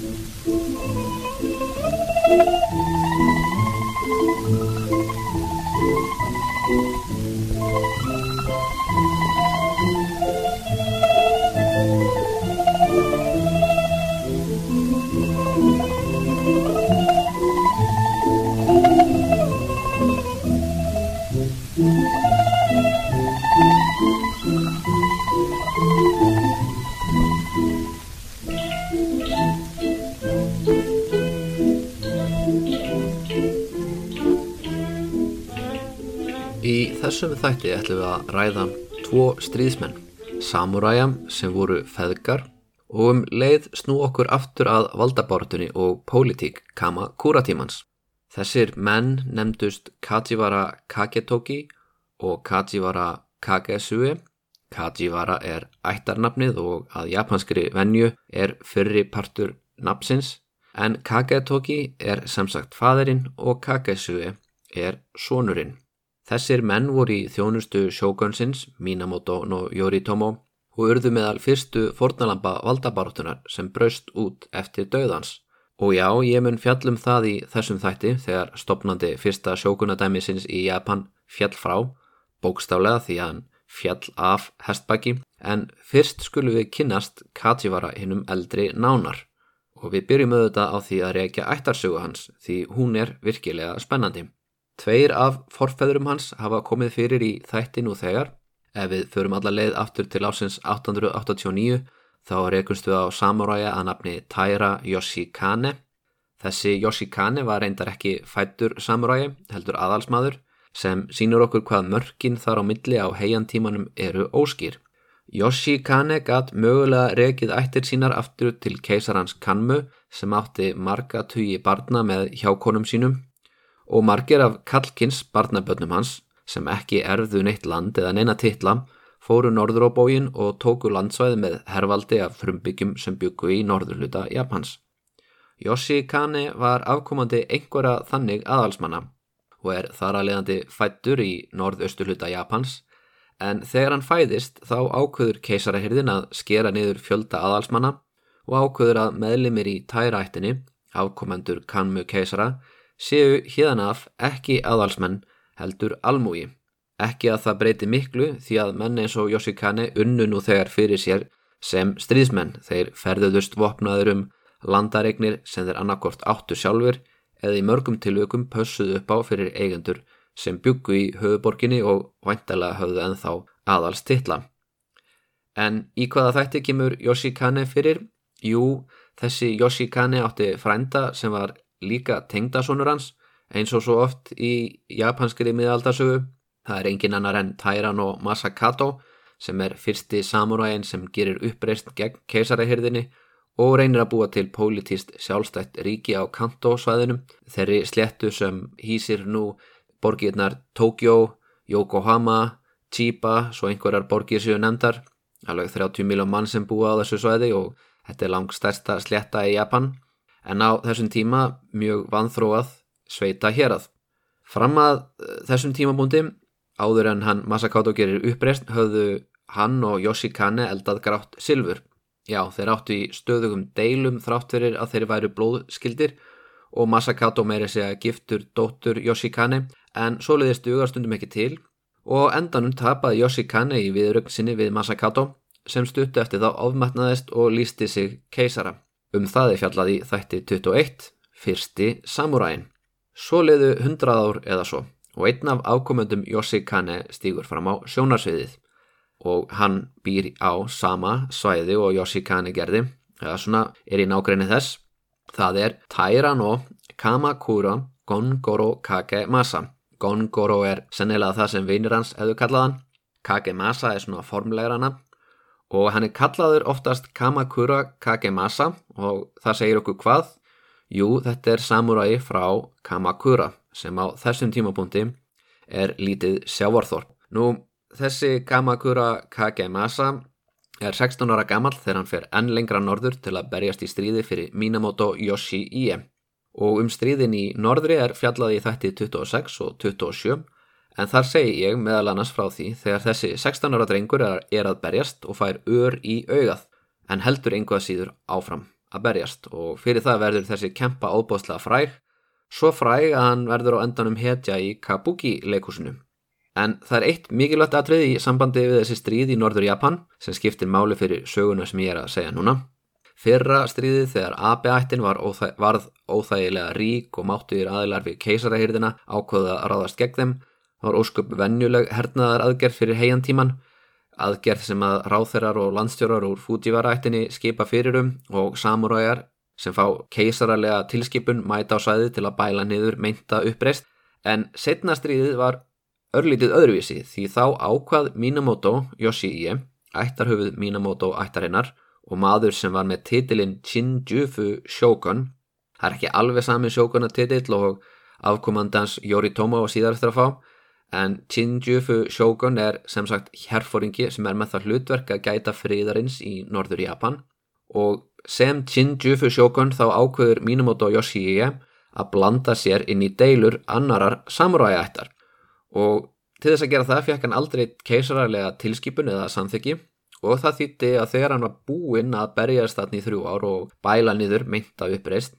Thank you. Þessum þætti ætlum við að ræða tvo stríðsmenn, samuræja sem voru feðgar og um leið snú okkur aftur að valdabáratunni og pólitík kama kúratímans. Þessir menn nefndust Kajiwara Kagetoki og Kajiwara Kagesue. Kajiwara er ættarnafnið og að japanskri venju er fyrri partur nafnsins en Kagetoki er sem sagt faderinn og Kagesue er sonurinn. Þessir menn voru í þjónustu sjógönsins, Minamoto no Yoritomo og urðu meðal fyrstu fornalampa valdabaróttunar sem braust út eftir döðans. Og já, ég mun fjallum það í þessum þætti þegar stopnandi fyrsta sjókunadæmisins í Japan fjall frá, bókstálega því að hann fjall af hestbæki, en fyrst skulum við kynnast Kajiwara hinnum eldri nánar. Og við byrjum auðvitað á því að reykja ættarsögu hans því hún er virkilega spennandi. Tveir af forfæðurum hans hafa komið fyrir í þætti nú þegar. Ef við förum alla leið aftur til ásins 889 þá reykumst við á samuræja að nafni Taira Yoshikane. Þessi Yoshikane var reyndar ekki fættur samuræja, heldur aðalsmaður, sem sínur okkur hvað mörkin þar á milli á heiantímanum eru óskýr. Yoshikane gatt mögulega rekið ættir sínar aftur til keisarans Kanmu sem átti marga tugi barna með hjákonum sínum og margir af kallkins barnabönnum hans sem ekki erðu neitt land eða neina titla fóru norður á bógin og tóku landsvæði með hervaldi af frumbyggjum sem byggu í norðurluta Japans. Yoshi Kane var afkomandi einhverja þannig aðalsmanna og er þar að leiðandi fættur í norðausturluta Japans en þegar hann fæðist þá ákvöður keisarahyrðin að skera niður fjölda aðalsmanna og ákvöður að meðlimir í tæraættinni, afkomendur Kanmu keisara, séu híðanaf ekki aðalsmenn heldur almúi. Ekki að það breyti miklu því að menn eins og Yoshikane unnu nú þegar fyrir sér sem stríðsmenn þeir ferðuðust vopnaður um landaregnir sem þeir annarkort áttu sjálfur eða í mörgum tilvökum pössuðu upp á fyrir eigendur sem byggu í höfuborginni og væntalega höfðu ennþá aðals titla. En í hvaða þætti kemur Yoshikane fyrir? Jú, þessi Yoshikane átti frænda sem var líka tengdasónur hans eins og svo oft í japanskri miðaldarsögu. Það er engin annar en Tairano Masakato sem er fyrsti samuræin sem gerir uppreist gegn keisarahyrðinni og reynir að búa til pólitist sjálfstætt ríki á Kanto-svæðinum. Þeirri slettu sem hýsir nú borgirnar Tokyo, Yokohama, Chiba, svo einhverjar borgir séu nefndar. Alveg 30 miljón mann sem búa á þessu svæði og þetta er langt stærsta sletta í Japan en á þessum tíma mjög vanþróað sveita hérað. Fram að eh, þessum tímabúndi, áður en hann Masakato gerir uppreist, höfðu hann og Yoshikane eldað grátt silfur. Já, þeir áttu í stöðugum deilum þrátt fyrir að þeir væru blóðskildir og Masakato meiri segja giftur dóttur Yoshikane en svo leiði stugastundum ekki til og endanum tapaði Yoshikane í viðrögn sinni við Masakato sem stuttu eftir þá ofmatnaðist og lísti sig keisara. Um það er fjallað í þætti 21, fyrsti samuræin. Svo leiðu 100 ár eða svo og einn af ákomendum Yoshikane stýgur fram á sjónarsviðið og hann býr á sama svæði og Yoshikane gerði, eða svona er í nákrenni þess. Það er Tairano Kamakura Gongoro Kakemasa. Gongoro er sennilega það sem vinir hans hefðu kallaðan. Kakemasa er svona formlegra nafn og hann er kallaður oftast Kamakura Kagemasa og það segir okkur hvað? Jú, þetta er samuræi frá Kamakura sem á þessum tímapunkti er lítið sjávarþorp. Nú, þessi Kamakura Kagemasa er 16 ára gammal þegar hann fer enn lengra norður til að berjast í stríði fyrir Minamoto Yoshie og um stríðin í norðri er fjallað í þætti 26 og 27 En þar segi ég meðal annars frá því þegar þessi 16 ára drengur er, að berjast og fær ör í augað en heldur einhvað síður áfram að berjast og fyrir það verður þessi kempa óbóðslega fræg, svo fræg að hann verður á endanum hetja í Kabuki leikusinu. En það er eitt mikilvægt atrið í sambandi við þessi stríð í norður Japan sem skiptir máli fyrir söguna sem ég er að segja núna. Fyrra stríðið þegar AB-ættin var óþæ varð óþægilega rík og máttuðir aðilar við keisarahýrðina ákvöða að ráðast gegn þeim. Það var ósköp venjuleg hernaðar aðgerð fyrir heiantíman, aðgerð sem að ráþerar og landstjórar úr Fujiwara-ættinni skipa fyrirum og samuræjar sem fá keisaralega tilskipun mæta á svæði til að bæla niður meinta uppreist. En setna stríðið var örlítið öðruvísi því þá ákvað Minamoto Yoshii, ættarhöfuð Minamoto ættarinnar og maður sem var með titilinn Shinjufu Shogun það er ekki alveg sami Shoguna titill og afkomandans Yoritomo og síðar eftir að fá en Shinjufu Shogun er sem sagt herfóringi sem er með það hlutverk að gæta friðarins í norður Japan. Og sem Shinjufu Shogun þá ákveður Minamoto Yoshie að blanda sér inn í deilur annarar samuræættar og til þess að gera það fekk hann aldrei keisararlega tilskipun eða samþyggi og það þýtti að þegar hann var búinn að berjast þarna í þrjú ár og bæla niður meinta uppreist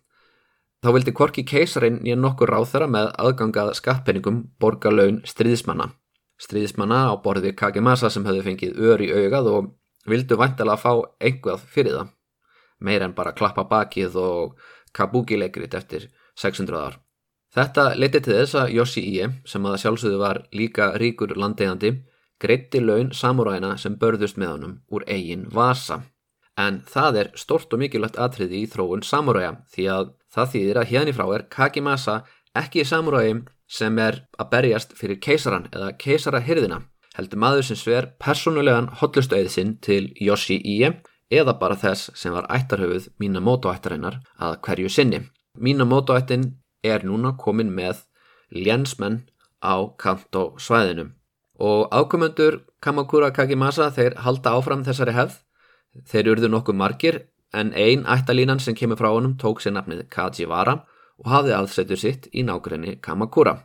þá vildi Korki keisarin nýja nokkur ráþara með aðgangað skattpenningum borga laun stríðismanna. Stríðismanna á borði Kagemasa sem höfðu fengið ör í augað og vildu vantilega að fá einhvað fyrir það. Meir en bara klappa bakið og kabuki leikrit eftir 600 ár. Þetta leti til þess að Yoshi Ie sem að sjálfsögðu var líka ríkur landeigandi greitti laun samuræna sem börðust með honum úr eigin vasa. En það er stort og mikilvægt atriði í þróun samuræja því að það þýðir að hérna í frá er Kakimasa ekki samuræjum sem er að berjast fyrir keisaran eða keisarahyrðina heldur maður sem sver personulegan hotlustöðið sinn til Yoshi Ie eða bara þess sem var ættarhauð Minamoto ættarinnar að hverju sinni. Minamoto ættin er núna komin með lénsmenn á Kanto svæðinum og ákomendur Kamakura Kakimasa þeir halda áfram þessari hefð þeir urðu nokkuð margir en ein ættalínan sem kemur frá honum tók sér nafnið Kajiwara og hafði aðsetur sitt í nákrenni Kamakura.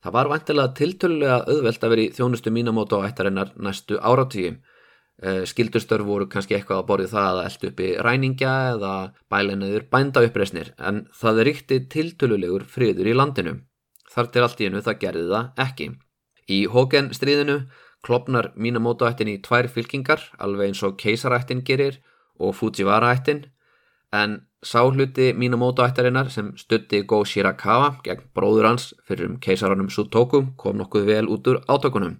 Það var vantilega tiltölulega auðvelt að veri þjónustu Minamoto ættarinnar næstu áratíum eh, skildustörf voru kannski eitthvað að borði það að eldu uppi ræningja eða bæleinaður bænda uppreysnir en það ríkti tiltölulegur friður í landinu. Þar til allt í enu það gerði það ekki. Í Hogan stríðinu klopnar Minamoto-ættin í tvær fylkingar alveg eins og Keisarættin gerir og Fujiwara-ættin en sáhluti Minamoto-ættarinnar sem stutti Go Shirakawa gegn bróður hans fyrir um keisaranum Sutoku kom nokkuð vel út úr átökunum.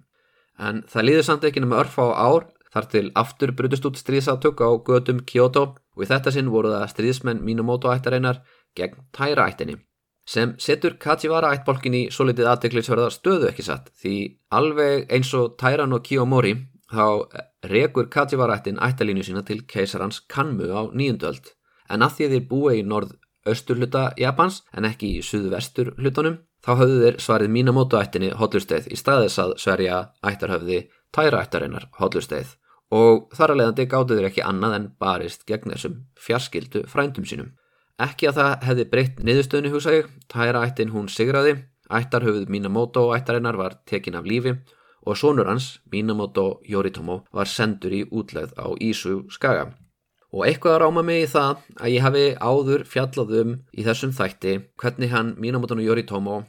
En það líður samt ekki nema örfa á ár þar til aftur brutust út stríðsátök á gödum Kyoto og í þetta sinn voru það stríðsmenn Minamoto-ættarinnar gegn Taira-ættinni sem setur Kajiwara ættbolkin í svo litið aðteglisverða stöðu ekki satt? Því alveg eins og Tairan og Kiyomori þá rekur Kajiwara ættin ættalínu sína til keisarans Kanmu á nýjundöld en að því þeir búi í norð-östur hluta Japans en ekki í suðu-vestur hlutunum þá höfðu þeir svarið Minamoto ættinni hotlusteið í staðis að sverja ættarhöfði Taira ættarinnar hotlusteið og þar að leiðandi gáttu þeir ekki annað en barist gegn þessum fjarskildu frændum sínum Ekki að það hefði breytt niðurstöðinu hugsa ég, tæra ættin hún sigraði, ættarhöfuð Minamoto ættarinnar var tekin af lífi og sonur hans, Minamoto Yoritomo, var sendur í útlegð á Ísu skaga. Og eitthvað ráma mig í það að ég hafi áður fjallaðum í þessum þætti hvernig hann Minamoto Yoritomo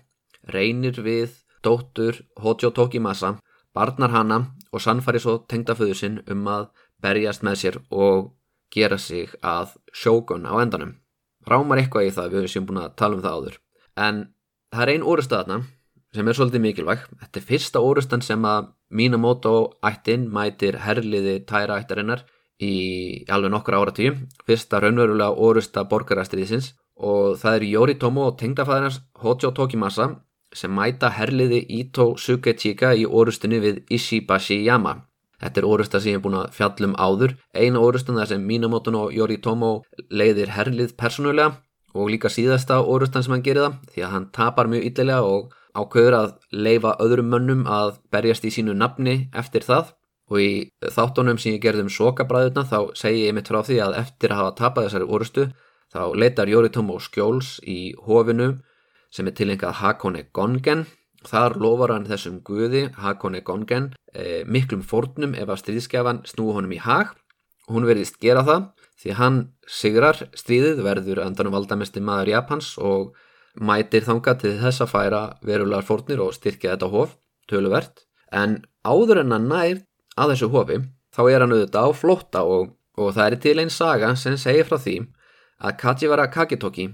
reynir við dóttur Hojo Tokimasa, barnar hanna og sannfari svo tengdaföðu sinn um að berjast með sér og gera sig að sjókun á endanum rámar eitthvað í það við hefum búin að tala um það áður. En það er einn orðstæðna sem er svolítið mikilvæg. Þetta er fyrsta orðstæðan sem að Minamoto ættin mætir herliði tæra ættarinnar í alveg nokkra áratíu fyrsta raunverulega orðstæða borgarastriðisins og það er Yoritomo og tengdafæðinars Hojo Tokimasa sem mæta herliði Ito Sukechika í orðstunni við Ishibashi Yama Þetta er orusta sem ég er búin að fjallum áður. Einu orustan þar sem Minamoto og Yoritomo leiðir herlið persónulega og líka síðasta orustan sem hann gerir það því að hann tapar mjög yllilega og ákveður að leifa öðrum mönnum að berjast í sínu nafni eftir það og í þáttunum sem ég gerði um sokabræðuna þá segi ég mitt frá því að eftir að hafa tapað þessari orustu þá leitar Yoritomo skjóls í hofinu sem er tilengað Hakone Gongen Þar lofar hann þessum guði, Hakone Gongen, eh, miklum fórnum ef að stríðskjafan snúi honum í hag. Hún verðist gera það því hann sigrar stríðið verður andanum valdamesti maður Japans og mætir þanga til þess að færa verulegar fórnir og styrkja þetta hof, töluvert en áður en hann nær að þessu hofi þá er hann auðvitað á flotta og, og það er til einn saga sem segir frá því að Kajivara Kakitoki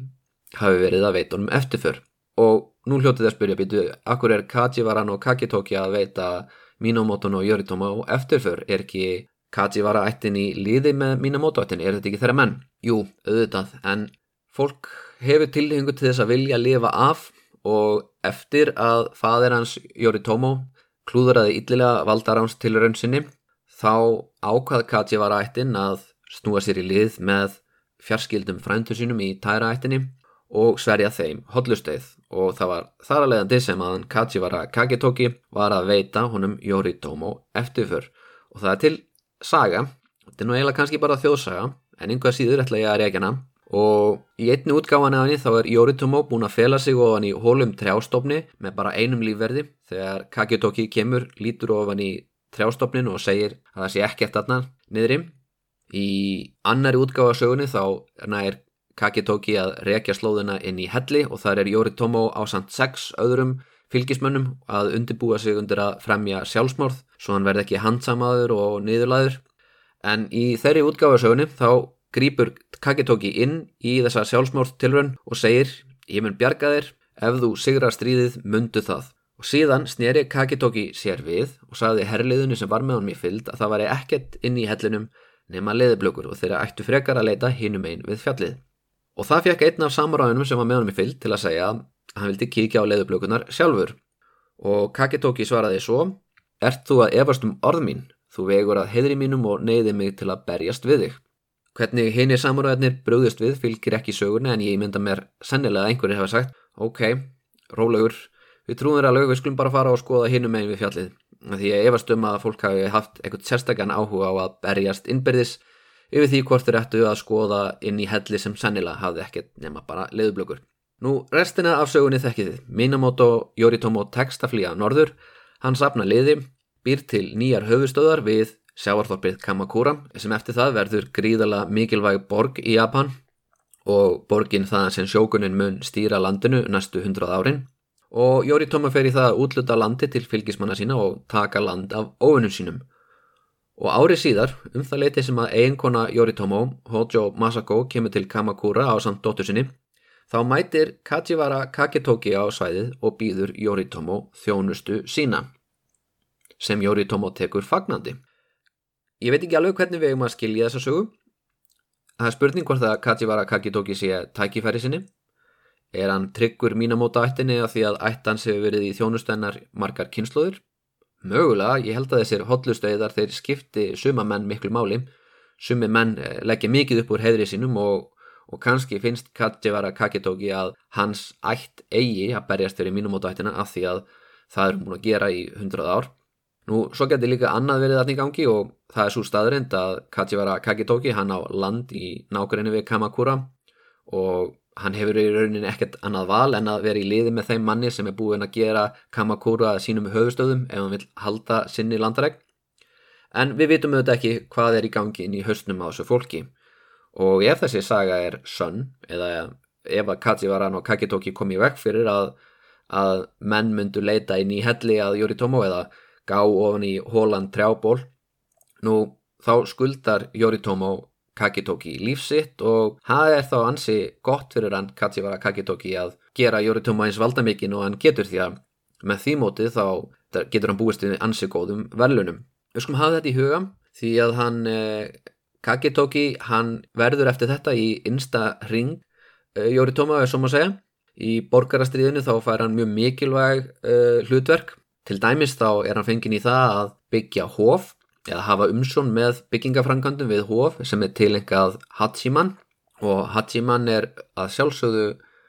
hafi verið að veitunum eftirför og nú hljótið að spyrja býtu, akkur er Kajivaran og Kakitoki að veita Minamoton og Yoritomo eftirför, er ekki Kajivara ættin í liði með Minamoto ættin, er þetta ekki þeirra menn? Jú, auðvitað, en fólk hefur tilhengu til þess að vilja lifa af og eftir að fadir hans Yoritomo klúðuraði yllilega valdaráns til raunsinni, þá ákvað Kajivara ættin að snúa sér í lið með fjarskildum fræntu sínum í tæra ættinni og sverja þeim hotlusteið og það var þar að leiðandi sem að Kajivara Kagetoki var að veita honum Yoritomo eftirför. Og það er til saga, þetta er nú eiginlega kannski bara þjóðsaga en einhver síður ætla ég að reykjana og í einni útgáfan eða þá er Yoritomo búin að fela sig ofan í hólum trjástofni með bara einum lífverði. Þegar Kagetoki kemur lítur ofan í trjástofnin og segir að það sé ekkert aðna niðri. Í annari útgáfa sögunni þá er Kakitóki að rekja slóðina inn í helli og þar er Jóri Tómó á samt sex öðrum fylgismönnum að undibúa sig undir að fremja sjálfsmórð svo hann verði ekki handsamaður og niðurlaður. En í þeirri útgáðarsögunni þá grýpur Kakitóki inn í þessa sjálfsmórð tilrönn og segir ég mun bjarga þér, ef þú sigrar stríðið mundu það. Og síðan sneri Kakitóki sér við og sagði herliðinu sem var með honum í fylld að það væri ekkert inn í hellinum nema leðiblökur og þeirra ættu frekar að leita hinum einn við fjallið. Og það fekk einn af samuræðunum sem var með honum í fylg til að segja að hann vildi kíkja á leðublökunar sjálfur. Og Kakitóki svaraði svo, Ert þú að efast um orð mín? Þú vegur að heðri mínum og neyði mig til að berjast við þig. Hvernig henni samuræðinir brúðist við fylgir ekki sögurni en ég mynda mér sennilega að einhverju hefa sagt, ok, rólegur, við trúum þér alveg, við skulum bara fara og skoða hinnum megin við fjallið. Því ég efast um að fólk hafi haft eitthvað sérstaklega áhuga á að berjast innbyrðis yfir því hvort þeir ættu að skoða inn í helli sem sannilega hafði ekkert nema bara leiðublökur. Nú, restina af sögunni þekkið þið. Minamoto Yoritomo tekst að flýja norður, hann sapna liði, býr til nýjar höfustöðar við sjáarþorpið Kamakura sem eftir það verður gríðala mikilvæg borg í Japan og borgin það sem sjókunin mun stýra landinu næstu hundrað árin og Yoritomo fer í það að útluta landi til fylgismanna sína og taka land af óvinnum sínum Og árið síðar, um það leiti sem að eiginkona Yoritomo, Hojo Masako, kemur til Kamakura á samt dóttur sinni, þá mætir Kajivara Kaketoki á svæðið og býður Yoritomo þjónustu sína, sem Yoritomo tekur fagnandi. Ég veit ekki alveg hvernig við eigum að skilja þessa sögu. Það er spurning hvort að Kajivara Kaketoki sé tækifæri sinni. Er hann tryggur mínamóta ættinni að því að ættans hefur verið í þjónustennar margar kynnslóður? Mögulega, ég held að þessir hotlustöðar þeir skipti suma menn miklu máli. Sumi menn eh, leggja mikið upp úr heðri sínum og, og kannski finnst Katjevara Kakitóki að hans ætt eigi að berjast fyrir mínumótaættina af því að það er múin að gera í hundrað ár. Nú, svo getur líka annað verið þarna í gangi og það er svo staðrind að Katjevara Kakitóki hann á land í nákvæmni við Kamakura og hann hefur í rauninni ekkert annað val en að vera í liði með þeim manni sem er búin að gera Kamakura sínum höfustöðum ef hann vil halda sinni landaregn. En við vitum auðvitað ekki hvað er í gangi inn í höstnum á þessu fólki. Og ef þessi saga er sönn, eða ef að Kajivaran og Kakitoki komi vekk fyrir að, að menn myndu leita inn í helli að Yoritomo eða gá ofan í Hóland trjából, nú þá skuldar Yoritomo Kakitoki lífsitt og það er þá ansi gott fyrir hann Katsivara Kakitoki að gera Yoritomo eins valdamikinn og hann getur því að með því mótið þá getur hann búist við ansi góðum verðlunum. Við skulum hafa þetta í huga því að hann eh, Kakitoki hann verður eftir þetta í innsta ring eh, Yoritomo er som að segja. Í borgarastriðinu þá fær hann mjög mikilvæg uh, hlutverk. Til dæmis þá er hann fengin í það að byggja hóf eða hafa umsjón með byggingafrankandum við hóf sem er tilengað Hachiman. Og Hachiman er að sjálfsögðu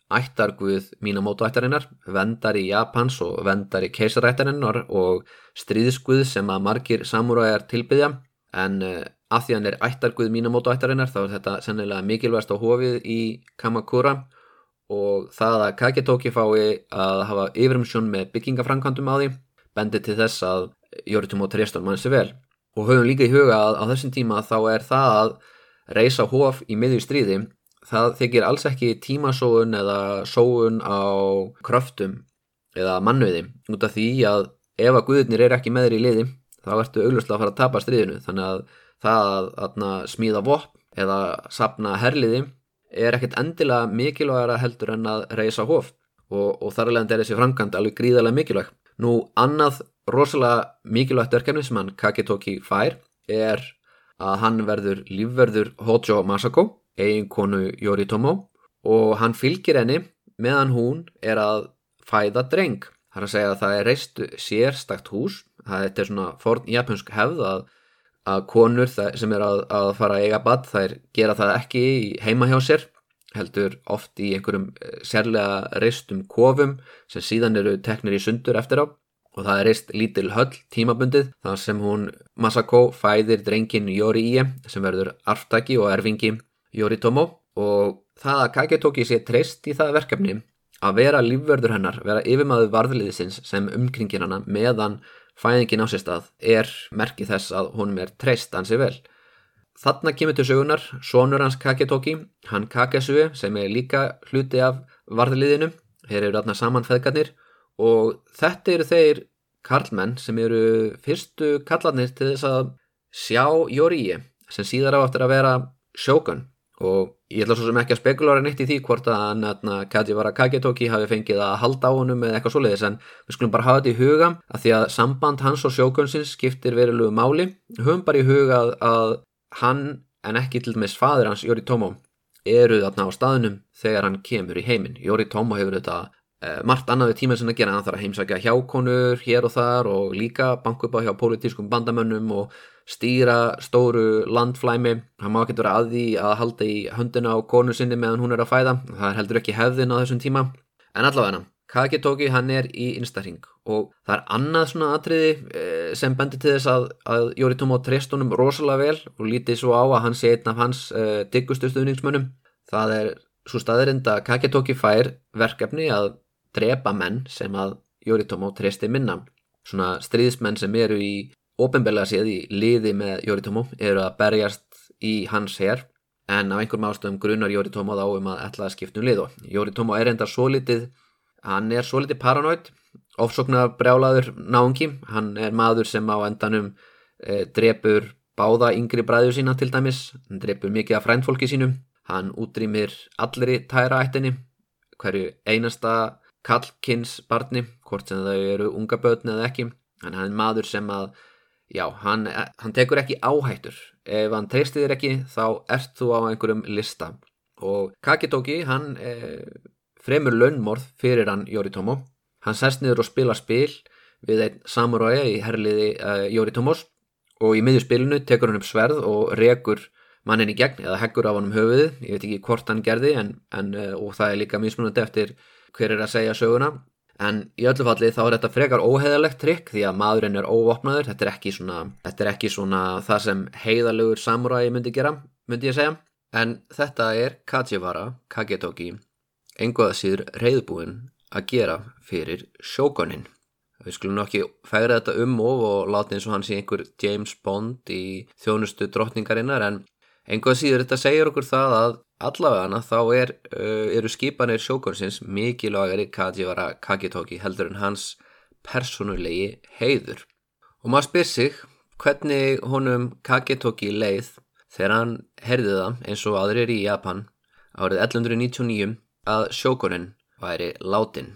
ættarguð Minamoto ættarinnar, vendar í Japans og vendar í keisarættarinnar og stríðsguð sem að margir samúræðar tilbyðja en eh, að því hann er ættarguð Minamoto ættarinnar þá er þetta sennilega mikilvægast á hófið í Kamakura. Og það að Kaketoki fái að hafa yfirumsjón með byggingafrankandum á því bendi til þess að Yoritomo Treston mann sér vel og höfum líka í huga að á þessum tíma þá er það að reysa hóf í miðju stríði það þykir alls ekki tímasóun eða sóun á kröftum eða mannöði út af því að ef að guðurnir er ekki með þér í liði þá ertu auglustlega að fara að tapa stríðinu. Þannig að það að, að smíða vopn eða sapna herliði er ekkert endilega mikilvægara heldur en að reysa hóf og, og þar alveg er þessi framkvæmd alveg gríðarlega mikilvæg. Nú annað rosalega mikilvægt örkefni sem hann Kaketoki fær er að hann verður lífverður Hojo Masako, eigin konu Yoritomo og hann fylgir henni meðan hún er að fæða dreng. Það er að segja að það er reist sérstakt hús, það er svona forn japansk hefð að, að konur sem er að, að fara að eiga bad þær gera það ekki heima hjá sér heldur oft í einhverjum eh, sérlega reistum kofum sem síðan eru teknir í sundur eftir á og það er reist lítil höll tímabundið þar sem hún Masako fæðir drengin Yori Ie sem verður arftaki og erfingi Yoritomo og það að Kagetoki sé treyst í það verkefni að vera lífverður hennar, vera yfirmaður varðliðisins sem umkringir hana meðan fæðingin á sér stað er merkið þess að honum er treyst ansi vel. Þarna kemur til sögunar sonur hans Kaketoki, hann Kakesue sem er líka hluti af varðliðinu, hér eru þarna saman feðgarnir og þetta eru þeir karlmenn sem eru fyrstu kallarnir til þess að sjá Jóriði sem síðar á eftir að vera sjókun og ég ætla svo sem ekki að spekulóra neitt í því hvort að hann Kajivara Kagetoki hafi fengið að halda á honum eða eitthvað svoleiðis en við skulum bara hafa þetta í huga að því að samband hans og sjókunsins skiptir verilegu máli. Höfum bara í huga að, hann en ekki til dæmis fadur hans Jóri Tómo eru þarna á staðunum þegar hann kemur í heiminn. Jóri Tómo hefur þetta margt annað við tíma sem að gera. Hann þarf að heimsækja hjákonur hér og þar og líka banku upp á hjá pólitískum bandamönnum og stýra stóru landflæmi. Hann má ekki vera að því að halda í höndina á konu sinni meðan hún er að fæða. Það er heldur ekki hefðin á þessum tíma. En allavega Kagetóki hann er í instaring og það er annað svona atriði eh, sem bendir til þess að, að Yoritomo treyst honum rosalega vel og lítið svo á að hann sé einn af hans uh, diggustu stuðningsmönnum. Það er svo staðirind að Kagetóki fær verkefni að drepa menn sem að Yoritomo treysti minna svona stríðismenn sem eru í ofinbeglega séð í liði með Yoritomo eru að berjast í hans herr en af einhverjum ástöðum grunar Yoritomo þá um að ætla að skipta um lið og Yoritomo er enda svo litið hann er svo litið paranoid ofsoknar brjálaður náungi. Hann er maður sem á endanum e, drefur báða yngri bræðu sína til dæmis, hann drefur mikið af fræntfólki sínum, hann útrýmir allri tæra ættinni hverju einasta kallkins barni, hvort sem þau eru unga börn eða ekki, hann er maður sem að já, hann, hann tekur ekki áhættur. Ef hann treystir þér ekki þá ert þú á einhverjum lista. Og Kakitoki hann eh, fremur launmorð fyrir hann Yoritomo. Hann sest niður og spila spil við einn samuræja í herliði eh, Yoritomos. Og í miðjurspilinu tekur hann upp sverð og rekur mannin í gegn eða heggur af hann um höfuðið. Ég veit ekki hvort hann gerði en, en, eh, og það er líka mismunandi eftir hver er að segja söguna En í öllu falli þá er þetta frekar óheðalegt trikk því að maðurinn er óvopnaður, þetta er ekki svona, er ekki svona það sem heiðalegur samuræi myndi gera, myndi ég segja. En þetta er Kajivara Kagetoki, einhverða síður reyðbúinn að gera fyrir sjókonin. Við skulum nokkið færa þetta um og og láta eins og hann sé einhver James Bond í þjónustu drottningarinnar en einhverða síður þetta segir okkur það að allavega þá er, uh, eru skipanir sjókonsins mikilvægari Kajivara Kagetoki heldur en hans personulegi heiður. Og maður spyr sig hvernig honum Kagetoki leið þegar hann herði það eins og aðrir í Japan árið 1199 að sjókonin væri látin.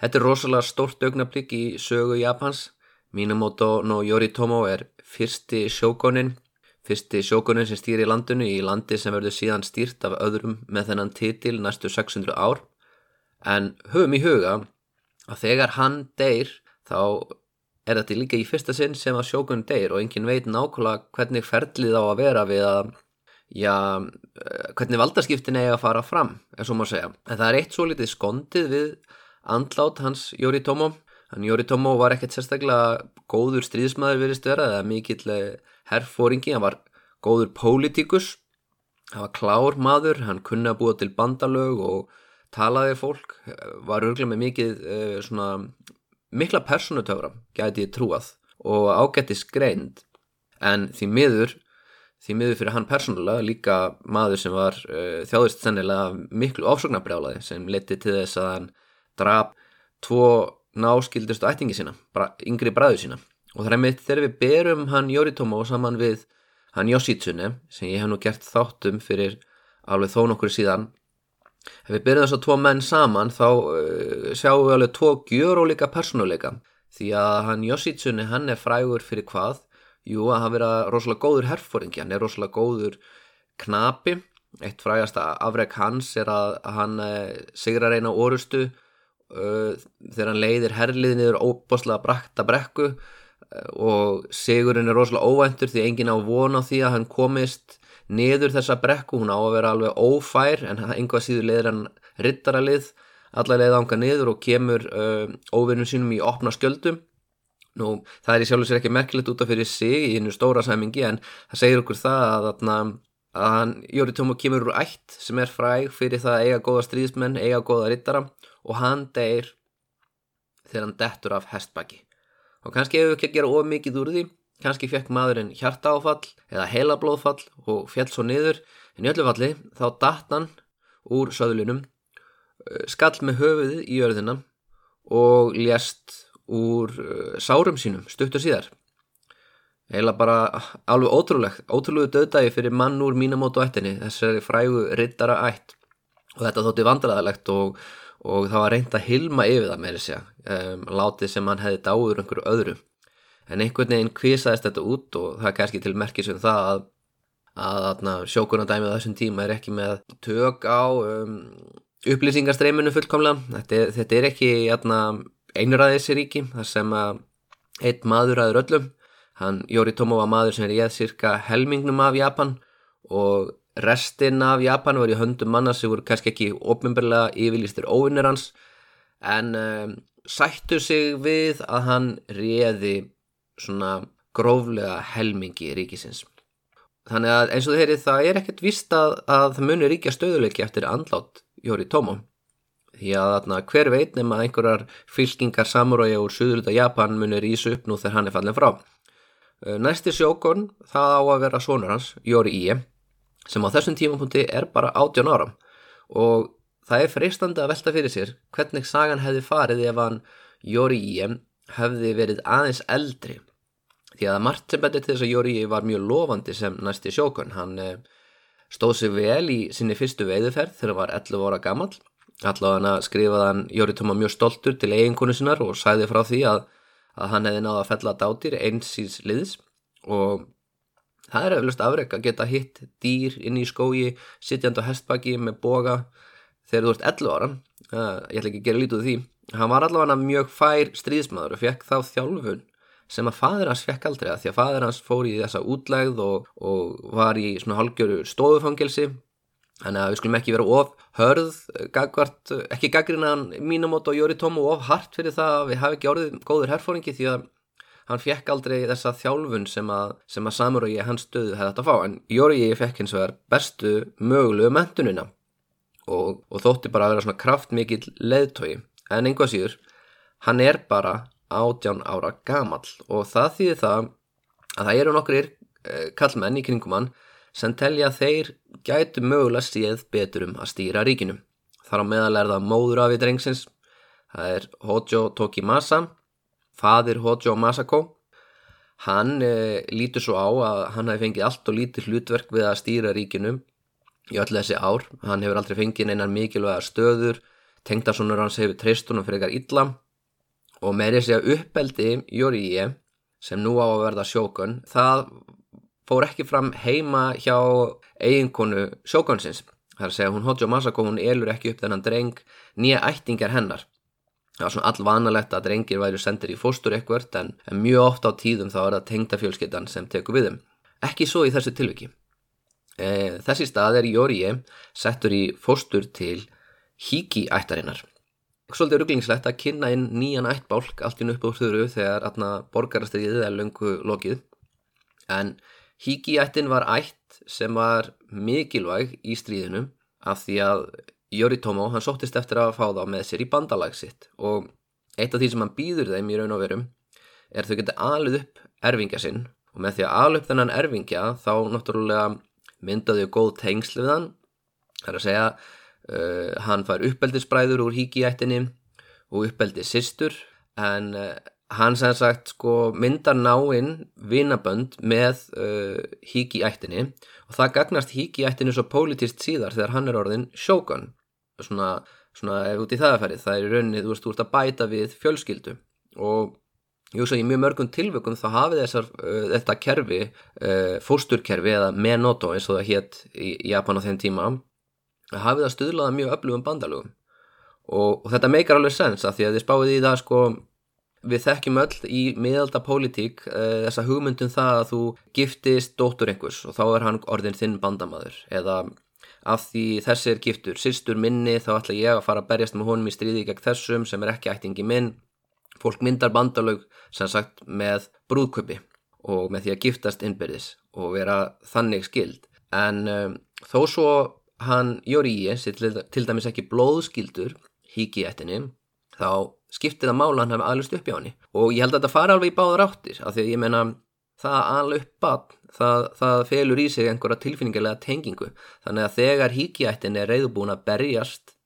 Þetta er rosalega stórt augnablík í sögu Japans. Minamoto no Yoritomo er fyrsti sjókonin Fyrsti sjókunin sem stýri landinu í landi sem verður síðan stýrt af öðrum með þennan titil næstu 600 ár en höfum í huga að þegar hann deyr þá er þetta líka í fyrsta sinn sem að sjókunin deyr og engin veit nákvæmlega hvernig ferlið á að vera við að já, eh, hvernig valdaskiptin eigi að fara fram, er svo maður að segja. En það er eitt svo litið skondið við andlát hans Jóri Tómo. Hann Jóri Tómo var ekkert sérstaklega góður stríðsmaður virðist vera eða mikill herrfóringi, hann var góður pólitíkus, hann var klár maður, hann kunni að búa til bandalög og talaði fólk, var örglega með mikið uh, svona mikla personutöfra, gæti ég trúað og ágætti skreind, en því miður því miður fyrir hann persónulega líka maður sem var uh, þjáðist sennilega miklu ofsóknarbrjálaði sem leti til þess að hann draf tvo náskildustu ættingi sína, bra, yngri bræðu sína og það er mitt þegar við berum hann Yoritomo saman við hann Yoshitsune sem ég hef nú gert þáttum fyrir alveg þó nokkur síðan ef við berum þess að tvo menn saman þá uh, sjáum við alveg tvo gjör og líka persónuleika. Því að hann Yoshitsune hann er frægur fyrir hvað? Jú, að hann vera rosalega góður herfóringi, hann er rosalega góður knapi, eitt frægasta afreg hans er að hann eh, sigrar eina orustu uh, þegar hann leiðir herliði niður óbáslega brakta brekku. uh, og sigurinn er rosalega óvæntur því enginn á vona því að hann komist niður þessa brekku, hún á að vera alveg ófær en einhvað síður leiðir hann rittaralið, alla leiða ánga niður og kemur uh, óvinnum sínum í opna skjöldum Nú, það er í sjálf og sér ekki merkilegt út af fyrir sig í einu stóra sæmingi en það segir okkur það að, að, hann, Jóri Tómo kemur úr ætt sem er fræg fyrir það að eiga góða stríðismenn, eiga góða rittara og hann deyr þegar hann dettur af hestbaki. Og kannski hefur ekki að gera of mikið úr því, kannski fekk maðurinn hjarta áfall eða heila blóðfall og fjall svo niður, en í öllu falli þá datt hann úr söðlunum, skall með höfuðið í örðina og lést úr uh, sárum sínum stuttur síðar. Heila bara alveg ótrúlegt ótrúlegu döðdagi fyrir mann úr mínamótu ættinni þessari frægu rittara ætt og þetta þótti vandræðalegt og, og það var reynd að hilma yfir það með þessi um, látið sem hann hefði dáður einhverju öðru. En einhvern veginn kvisaðist þetta út og það er kannski til merkis um það að, að sjókunardæmið á þessum tíma er ekki með tök á um, upplýsingarstreiminu fullkomlega. Þetta, þetta er ekki jæna, einræðisríki þar sem að einn maður aður öllum. Hann Yoritomo var maður sem er ég cirka helmingnum af Japan og restin af Japan var í höndum manna sem voru kannski ekki ofnbjörnlega yfirlýstir óvinnir hans en um, sættu sig við að hann réði svona gróflega helmingi ríkisins. Þannig að eins og þeirri það er ekkert vist að, að það munir ríkja stöðuleiki eftir andlátt Yoritomo því að þarna, hver veit nema einhverjar fylkingar samuræja úr Suðurluta Japan munir ísu upp nú þegar hann er fallin frá. Næsti sjókon það á að vera sonur hans, Jóri Íe, sem á þessum tímapunkti er bara 18 áram og það er freistandi að velta fyrir sér hvernig sagan hefði farið ef hann Jóri Íe hefði verið aðeins eldri. Því að margt sem betur til þess að Jóri Íe var mjög lofandi sem næsti sjókon. Hann eh, stóð sig vel í sinni fyrstu veiðuferð þegar hann var 11 ára gammal Allavega skrifaði hann Jóritóma mjög stoltur til eiginkonu sinnar og sæði frá því að, að hann hefði náða að fella dátýr eins síns liðs og það er eflust afreg að geta hitt dýr inn í skógi, sittjand á hestbaki með boga þegar þú ert 11 ára, uh, ég ætla ekki að gera lítið því, hann var allavega mjög fær stríðsmaður og fekk þá þjálfun sem að fadir hans fekk aldrei að því að fadir hans fór í þessa útlegð og, og var í svona halgjöru stofufangelsi. Þannig að við skulum ekki vera of hörð, gagvart, ekki gaggrinan mínumót og Jóri Tómu of hart fyrir það að við hafi ekki orðið góður herfóringi því að hann fekk aldrei þessa þjálfun sem að, að Samur og ég hans stöðu hefði þetta að fá. En Jóri fekk hins vegar bestu mögulegu mentunina og, og þótti bara að vera svona kraftmikill leðtogi. En einhvað síður, hann er bara átján ára gamal og það þýðir það að það eru nokkur eh, kallmenn í kringum hann sem telja þeir gætu mögulega séð betur um að stýra ríkinu. Þar á meðal er það móður af í drengsins, það er Hojo Tokimasa, fadir Hojo Masako. Hann e, lítur svo á að hann hefði fengið allt og lítið hlutverk við að stýra ríkinu í öll þessi ár. Hann hefur aldrei fengið einar mikilvæga stöður, tengdarsonur hans hefur treystunum fyrir ykkar illa og með þessi að uppeldi Jóriíi sem nú á að verða sjókun, það fór ekki fram heima hjá eiginkonu sjókonsins. Það er að segja hún Hojo Masako hún elur ekki upp þennan dreng nýja ættingar hennar. Það var svona allvanalegt að drengir væri sendir í fóstur ekkert en, en mjög ofta á tíðum þá er það tengdafjölskyttan sem tekur við þeim. Ekki svo í þessu tilviki. E, þessi stað er Jóriði settur í fóstur til Hiki ættarinnar. Svolítið rugglingslegt að kynna inn nýjan ættbálk allt inn upp úr þurru þegar borgarastriðið er löngu lokið en Híkiættin var ætt sem var mikilvæg í stríðinu af því að Yoritomo hann sóttist eftir að fá þá með sér í bandalag sitt og eitt af því sem hann býður þeim í raun og verum er þau geta alveg upp erfingja sinn og með því að alveg þennan erfingja þá náttúrulega myndaði góð tengsl við hann. Það er að segja uh, hann fær uppeldisbræður úr híkiættinni og uppeldis sýstur en uh, hann sem sagt sko myndar náinn vinabönd með uh, híkiættinni og það gagnast híkiættinni svo pólitist síðar þegar hann er orðin sjókan svona, svona ef út í það að ferið það er í rauninni, þú veist, þú ert að bæta við fjölskyldu. Og Jú, svo í mjög mörgum tilvökum þá hafið þessar, uh, þetta kerfi, uh, fórsturkerfi eða Menoto eins og það hétt í Japan á þenn tíma, hafið það stuðlaða mjög öflugum bandalugum og, og þetta meikar alveg sens að því að þið spáðið í það sko, við þekkjum öll í miðalda pólitík uh, þessa hugmyndum það að þú giftist dóttur einhvers og þá er hann orðin þinn bandamaður eða af því þessi er giftur, sýstur minni þá ætla ég að fara að berjast með honum í stríði gegn þessum sem er ekki ættingi minn Fólk myndar bandalög sem sagt með brúðköpi og með því að giftast innbyrðis og vera þannig skild. En um, þó svo hann Jóríi, til dæmis ekki blóðskildur, híki ettinni, þá skiptið að mála hann hafa aðlust upp hjá hann. Og ég held að þetta fara alveg í báðar áttir, af því að ég menna það aðla upp bann, það, það felur í sig einhverja tilfinningarlega tengingu. Þannig að þegar híki ettin er reyðbúin að berjast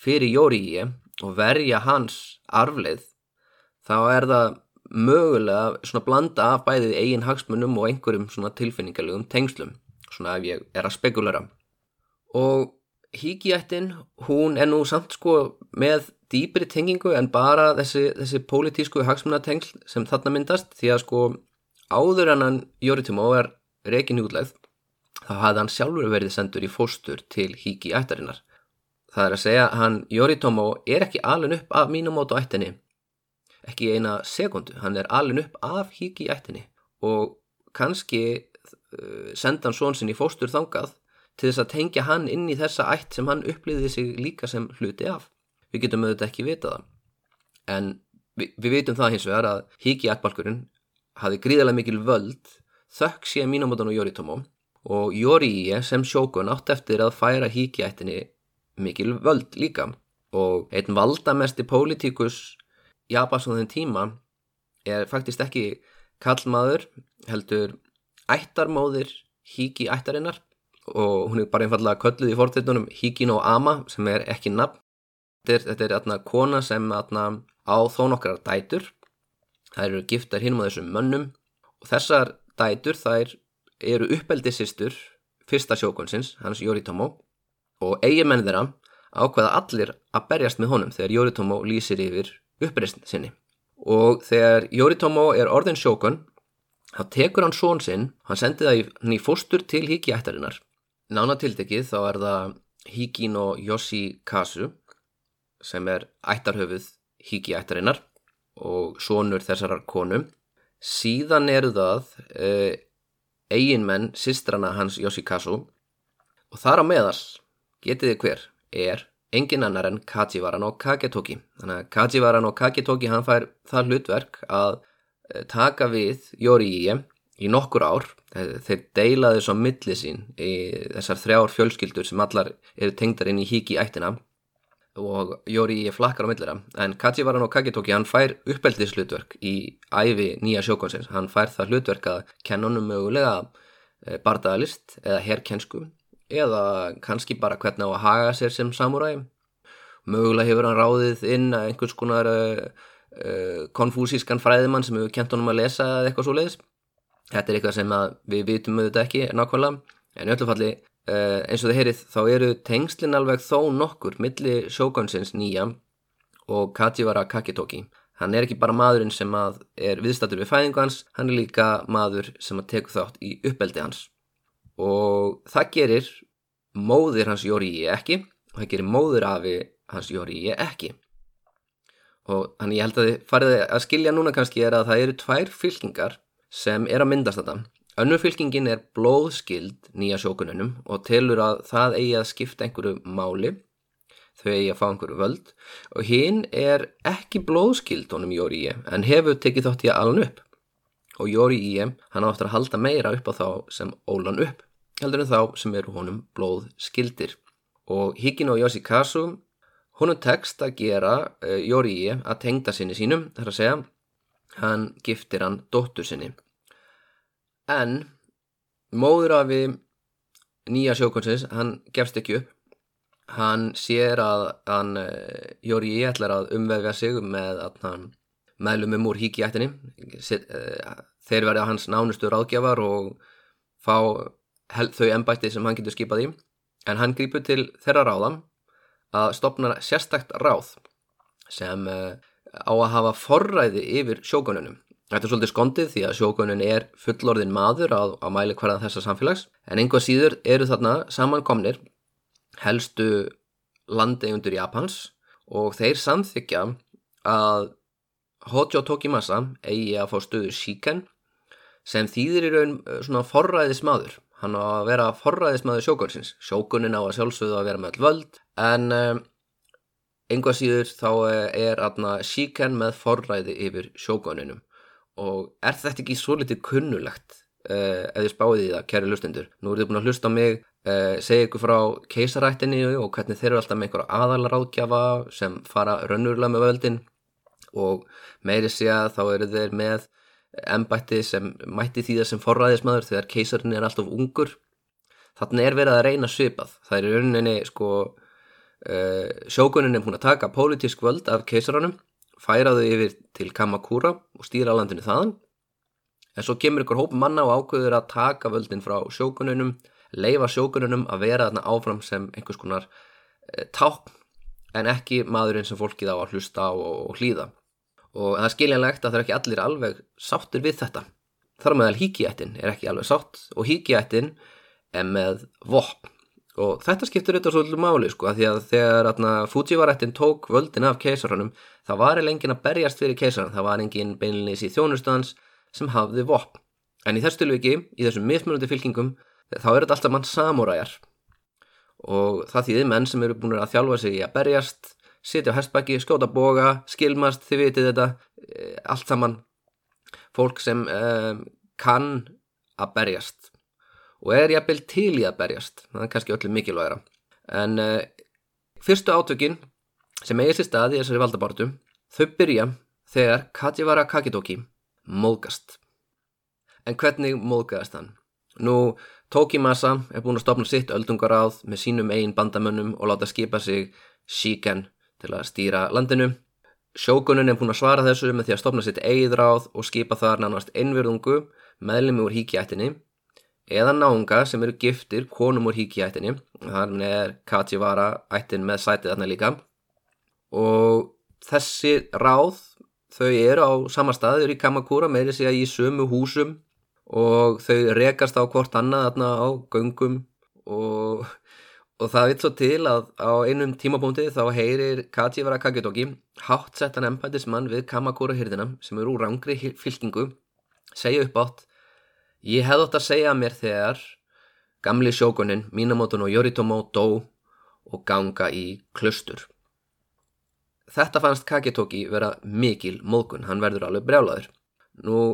fyrir Jóríi og verja hans arfleith þá er það mögulega svona blanda af bæðið eigin hagsmunum og einhverjum svona tilfinningarlegum tengslum, svona ef ég er að spekulera. Og híkjættin, hún er nú samt sko með dýpri tengingu en bara þessi, þessi pólitísku hagsmunatengsl sem þarna myndast því að sko áður en hann Jóritímó er reygin útlegð þá hafði hann sjálfur verið sendur í fóstur til híkjættarinnar. Það er að segja hann Jóritímó er ekki alveg upp af mínum mót og ættinni ekki eina sekundu, hann er alin upp af híki ættinni og kannski uh, senda hann svon sinni í fóstur þangað til þess að tengja hann inn í þessa ætt sem hann upplýði sig líka sem hluti af. Við getum auðvitað ekki vita það. En við, við veitum það hins vegar að híki ættbalkurinn hafi gríðarlega mikil völd þökk sé Minamoton og Yoritomo og Yorie sem sjókun átt eftir að færa híki ættinni mikil völd líka. Og einn valdamesti pólitíkus Japans á þenn tíma er faktist ekki kallmaður heldur ættarmóðir Hiki ættarinnar og hún er bara einfallega kölluð í forðeitunum Hiki no Ama sem er ekki nafn. Þetta er atna, kona sem atna, á þó nokkrar dætur þær eru giftar hinn á þessum mönnum. Og þessar dætur þær eru uppeldisistur fyrsta sjókonsins, hans Yoritomo. Og eigimenn þeirra ákveða allir að berjast með honum þegar Yoritomo lýsir yfir uppreysn sinni. Og þegar Yoritomo er orðin sjókun þá tekur hann són sinn hann sendi það í, fóstur til Hiki-ættarinnar nánatildekið þá er það Hiki no Yoshikazu sem er ættarhöfuð Hiki-ættarinnar og sónur þessarar konu síðan eru það uh, eiginmenn sistrana hans Yoshikazu og þar á meðal getiði hver er engin annar en Kajivaran og Kagetoki. Þannig að Kajivaran og Kagetoki hann fær það hlutverk að eh, taka við Jóriíi í nokkur ár. Þeir deilaði svo milli sín í þessar þrjár fjölskyldur sem allar eru tengdar inn í híki ættina og Jóriíi flakkar á millira. En Kajivaran og Kagetoki hann fær uppeldis hlutverk í æfi nýja sjókonsins. Hann fær það hlutverk að kennunum mögulega eh, bardaðalist eða herrkennsku eða kannski bara hvernig á að haga sér sem samúræði. Mögulega hefur hann ráðið inn að einhvers konar uh, uh, konfúsískan fræðimann sem hefur kent honum að lesa eitthvað svo leiðis. Þetta er eitthvað sem við vitum auðvitað ekki nákvæmlega, en í öllu falli uh, eins og þið heyrið þá eru tengslinn alveg þó nokkur milli sjókonsins nýja og Kajivara Kakitoki. Hann er ekki bara maðurinn sem er viðstatur við fæðingu hans, hann er líka maður sem að teku þátt í uppeldi hans. Og það gerir móðir hans Jóri ekki og það gerir móður afi hans Jóri ekki. Og þannig ég held að þið farið að skilja núna kannski er að það eru tvær fylkingar sem er að myndast þetta önnur fylkingin er blóðskild nýja sjókununum og telur að það eigi að skipta einhverju máli þau eigi að fá einhverju völd og hinn er ekki blóðskild honum Jóri en hefur tekið þátt í að alun upp og Jóri hann áttur að halda meira upp á þá sem ólan upp heldur en þá sem eru honum blóð skildir. Og Higino Yoshikazu, honum tekst að gera eh, Yorii að tengda sinni sínum, þar að segja, hann giftir hann dóttur sinni. En móður af við nýja sjókonsins, hann gefst ekki upp. Hann sér að hann, Jóri Í ætlar að umvefja sig með að hann meðlumum úr híki ættinni. Þeir verða hans nánustu ráðgjafar og fá þau ennbætti sem hann getur skipað í. En hann grýpur til þeirra ráðam að stopna sérstakt ráð sem á að hafa forræði yfir sjókununum Þetta er svolítið skondið því að sjókunin er fullorðin maður á, á mæli hverðan þessa samfélags. En einhvað síður eru þarna samankomnir helstu landegjundur Japans og þeir samþykja að Hojo Tokimasa eigi að fá stöðu Shiken sem þýðir í raun eh, svona forræðismadur hann á að vera forræðismadur sjókunsins sjókunin á að sjálfsögðu að vera með völd. En einhvað síður þá eh, er aðna Shiken með forræði yfir sjókuninum og er þetta ekki svo litið kunnulegt uh, ef þið spáðið í það, kæri lustendur nú eru þið búin að hlusta á mig uh, segja ykkur frá keisarættinni og hvernig þeir eru alltaf með einhverja aðalaráðgjafa sem fara raunurlega með völdin. Og meiri sé að þá eru þeir með ennbætti sem mætti því það sem forræðismadur þegar keisarinn er alltaf ungur. Þannig er verið að reyna svipað. Það er rauninni sko uh, sjókunin er búin að taka pólitísk völd af keisarannum færa þau yfir til Kamakura og stýra landinu þaðan. En svo kemur ykkur hóp manna og ákveður að taka völdin frá sjókununum leifa sjókununum að vera þarna áfram sem einhvers konar e, ták en ekki maðurinn sem fólkið á að hlusta og, og hlýða. Og það er skiljanlegt að það er ekki allir alveg sáttur við þetta. Þar meðal híkiættin er ekki alveg sátt og híkiættin er með vopn og þetta skiptur þetta svolítið máli sko að því að þegar atna, Fujivarættin tók völdin af keisarannum það var engin að berjast fyrir keisarann það var engin beinlinis í þjónustans sem hafði vopn. En í þessu tilviki, í þessum mismunandi fylkingum þá er þetta alltaf mann samúræjar. Og það þýðir menn sem eru búin að þjálfa sig í að berjast sitja á hestbæki, skóta boga skilmast, þið vitið þetta eh, allt saman. Fólk sem um, kann að berjast og er jafnvel til í að berjast. Það er kannski öllu mikilvægra en uh, fyrstu átökin sem eigið sér stað í þessari valdabortu þau byrja þegar Katjivara Kakitoki móðgast. En hvernig móðgast hann? Nú, Tokimasa er búin að stopna sitt öldungaráð með sínum eigin bandamönnum og láta skipa sig Shiken til að stýra landinu. Sjókunin er búin að svara þessu með því að stopna sitt eigið ráð og skipa þar nánast einverðungu meðlemi úr híkjættinni eða náunga sem eru giftir konum úr híkjættinni þannig er Kachivara ættin með sætið þarna líka. Og þessi ráð þau eru á sama staður í Kamakura meiri sig að í sömu húsum. Og þau rekast á hvort annað þarna á göngum. Og, og það vitt svo til að á einum tímabúndi þá heyrir Kachivara Kaketoki hátt settan empætismann við Kamakura hyrðina sem eru úr rangri fylkingu segja upp átt Ég hefði ótt að segja mér þegar gamli sjókunin Minamoto no Yoritomo dó og ganga í klustur. Þetta fannst Kaketoki vera mikil móðgun, hann verður alveg brjálaður. Nú,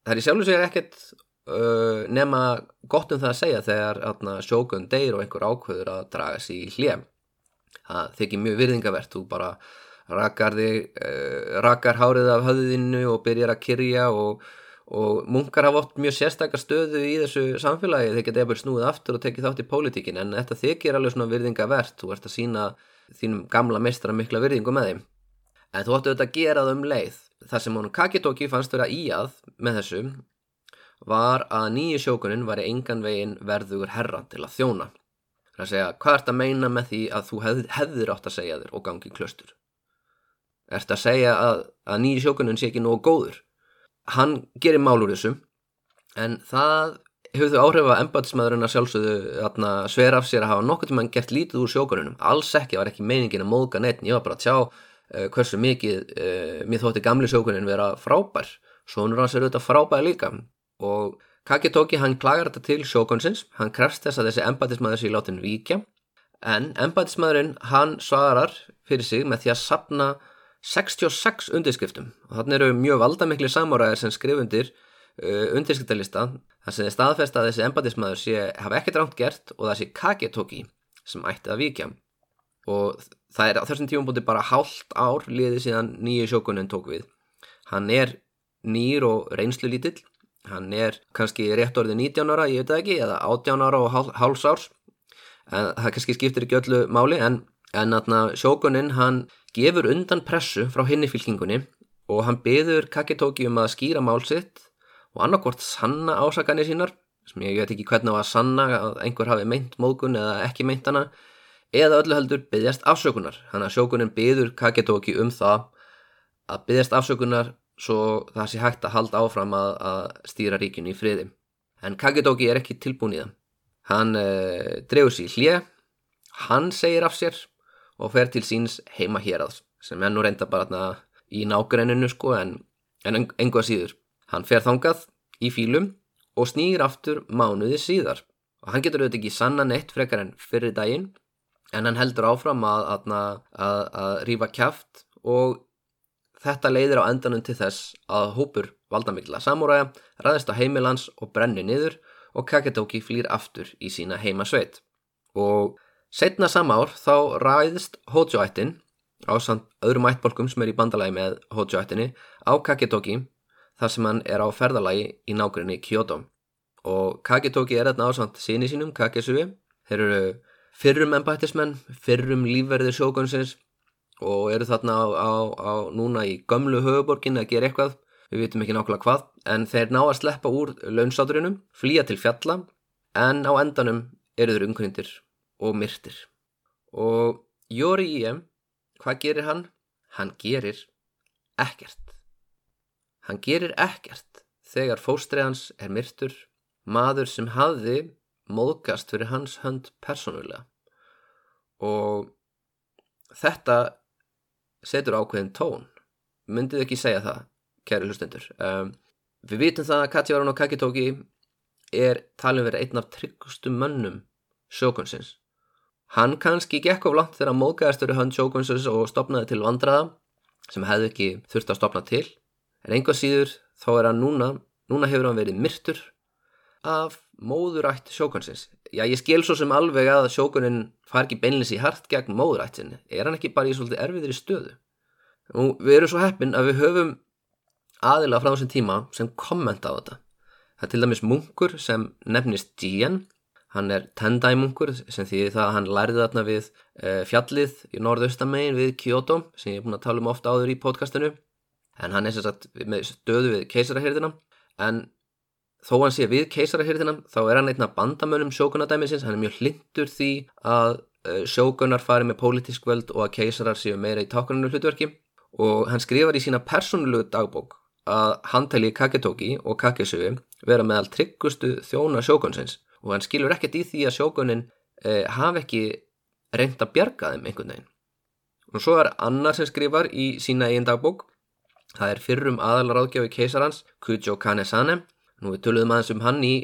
það er í sjálfu segja ekkert uh, nema gott um það að segja þegar atna, sjókun deyr og einhver ákveður að draga sér í hljem. Það þykir mjög virðingavert, þú bara rakar, þig, uh, rakar hárið af höðinu og byrjar að kyrja og og munkar hafa oft mjög sérstakar stöðu í þessu samfélagi, þeir geta eða snúið aftur og tekið þátt í pólitíkin en þetta þykir alveg svona virðinga verðt, þú ert að sína þínum gamla mestra mikla virðingu með þeim. En þú ættu auðvitað að gera það um leið. Þar sem honum Kakitoki fannst vera í að með þessu var að nýju sjókunin var í engan vegin verðugur herra til að þjóna. Það er að segja, hvað ert að meina með því að þú hef, hefðir átt að segja þér og gangi klöstur ert að segja að, að hann gerir mál úr þessu en það hefur þau áhrif að embatismæðurinn að sjálfsögðu sver af sér að hafa nokkur tíma gert lítið úr sjókununum alls ekki, var ekki meiningin að móðga neitt ég var bara að sjá uh, hversu mikið uh, mér þótti gamli sjókunin vera frábær. Svonur hans er auðvitað frábær líka. Og Kakitoki hann klagar þetta til sjókunsins hann krefst þess að þessi embatismæður sé látin víkja. En embatismæðurinn hann svarar fyrir sig með því að sapna 66 undirskriftum. Og þannig eru mjög valdamikli samóraðir sem skrifundir uh, undirskriftalista þar sem er staðfest að þessi embatismæður sé hafa ekkert rámt gert og það sé Kaketoki sem ætti að vikja og það er á þessum tíum búin bara hálft ár liðið síðan nýju sjókunin tók við. Hann er nýr og reynslu lítill hann er kannski rétt orðið 19 ára, ég veit það ekki eða 18 ára og háls árs. En það kannski skiptir ekki öllu máli en, en atna, sjókuninn hann gefur undan pressu frá hinni fylkingunni og hann byður Kakitóki um að skýra málsitt og annarkvort sanna ásakanir sínar sem ég veit ekki hvernig á að sanna að einhver hafi meint móðgun eða ekki meint hana eða öllu heldur byggjast afsökunar. Hann að sjókunin byður Kakitóki um það að byggjast afsökunar svo það sé hægt að halda áfram að, að stýra ríkinu í friði. En Kakitóki er ekki tilbúin í það. Hann eh, drefur sér hlið hann segir af sér og fer til síns heima hér að sem ennú reynda bara í nágrenninu sko en, en enga síður hann fer þangað í fílum og snýr aftur mánuði síðar og hann getur auðvitað ekki sanna neitt frekar en fyrir daginn en hann heldur áfram að, að, að, að rífa kæft og þetta leiðir á endanum til þess að hópur valdamikla samúræja ræðist á heimilans og brenni niður og Kaketóki flýr aftur í sína heimasveit. Og setna samár þá ræðist Hojo-ættin á samt öðrum ættbolkum sem er í bandalagi með Hojo-ættinni á Kaketóki þar sem hann er á ferðalagi í nákvæmni Kyoto. Og Kaketóki er þarna á samt síni sínum, Kakesui. Þeir eru fyrrum ennbættismenn, fyrrum lífverðir sjókunsins og eru þarna á, á, á núna í gömlu höfuborgin að gera eitthvað, við vitum ekki nákvæmlega hvað, en þeir ná að sleppa úr launsáturinum, flýja til fjalla, en á endanum eru þeir umkvöndir og myrtir. Og Jóri Íem, hvað gerir hann? Hann gerir ekkert. Hann gerir ekkert þegar fóstræðans er myrtur, maður sem hafði móðgast fyrir hans hönd persónulega og þetta setur ákveðin tón myndið ekki segja það kæri hlustendur um, við vitum það að Katja Aron og Kakitóki er talin verið einn af tryggustu mönnum sjókunsins hann kannski gekk of langt þegar móðgæðast fyrir hönd sjókunsins og stopnaði til vandraða sem hefði ekki þurft að stopna til en einhvað síður þá er hann núna núna hefur hann verið myrtur af móðurætt sjókunsins. Já, ég skil svo sem alveg að sjókunin far ekki beinlis í hart gegn móðurættin. Er hann ekki bara í svolítið erfiðri stöðu? Nú, við erum svo heppin að við höfum aðila frá þessum tíma sem kommenta á þetta. Það er til dæmis munkur sem nefnist Jian. Hann er Tendai munkur sem því það að hann lærði þarna við e, fjallið í norðaustamegin við Kyoto sem ég er búin að tala um ofta áður í podcastinu. En hann er sagt með stöðu við keisarahyrðina. En þó hann sé við keisarahyrðina þá er hann einna bandamönnum sjókunadæmisins hann er mjög hlindur því að uh, sjókunar fari með pólitísk völd og að keisarar séu meira í tákuninu hlutverki og hann skrifar í sína persónulegu dagbók að hann tæli Kaketóki og Kakesögu vera meðal tryggustu þjóna sjókunsins og hann skilur ekkert í því að sjókunin uh, hafi ekki reynd að bjarga þeim einhvern veginn og svo er annar sem skrifar í sína eigin dagbók það er fyrrum aðalaráðgjáfi keisarans Kujo Kanesane Nú við töluðum aðeins um hann í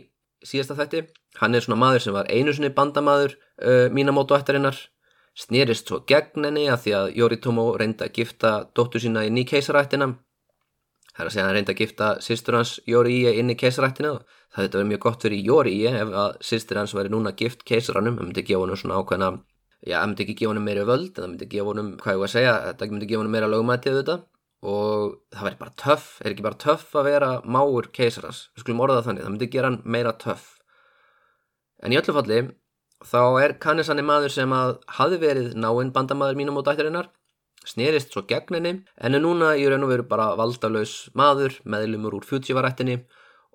síðasta þætti. Hann er svona maður sem var einu sinni bandamaður uh, mínamótu ættarinnar. Snerist svo gegn henni að því að Yoritomo reyndi að gifta dóttur sína inn í keisarættina. Það er að segja hann reyndi að gifta sýstur hans Yorie inn í keisarættina. Það þetta verið mjög gott fyrir Yorie ef að sýstur hans væri núna gift keisaranum. Það myndi gefa hann svona ákveðna, já það myndi ekki gefa hann meira völd það myndi gefa hann, hvað ég var að segja, þetta myndi gefa hann meira lögumætið þetta og það væri bara töff, er ekki bara töff að vera máur keisarans, við skulum orða það þannig það myndi gera hann meira töff en í öllu falli þá er Kannesanni maður sem að hafi verið náinn bandamaður mínum á dættarinnar snerist svo gegn henni en er núna í raun og veru bara valdalaus maður, meðlumur úr futsívarættinni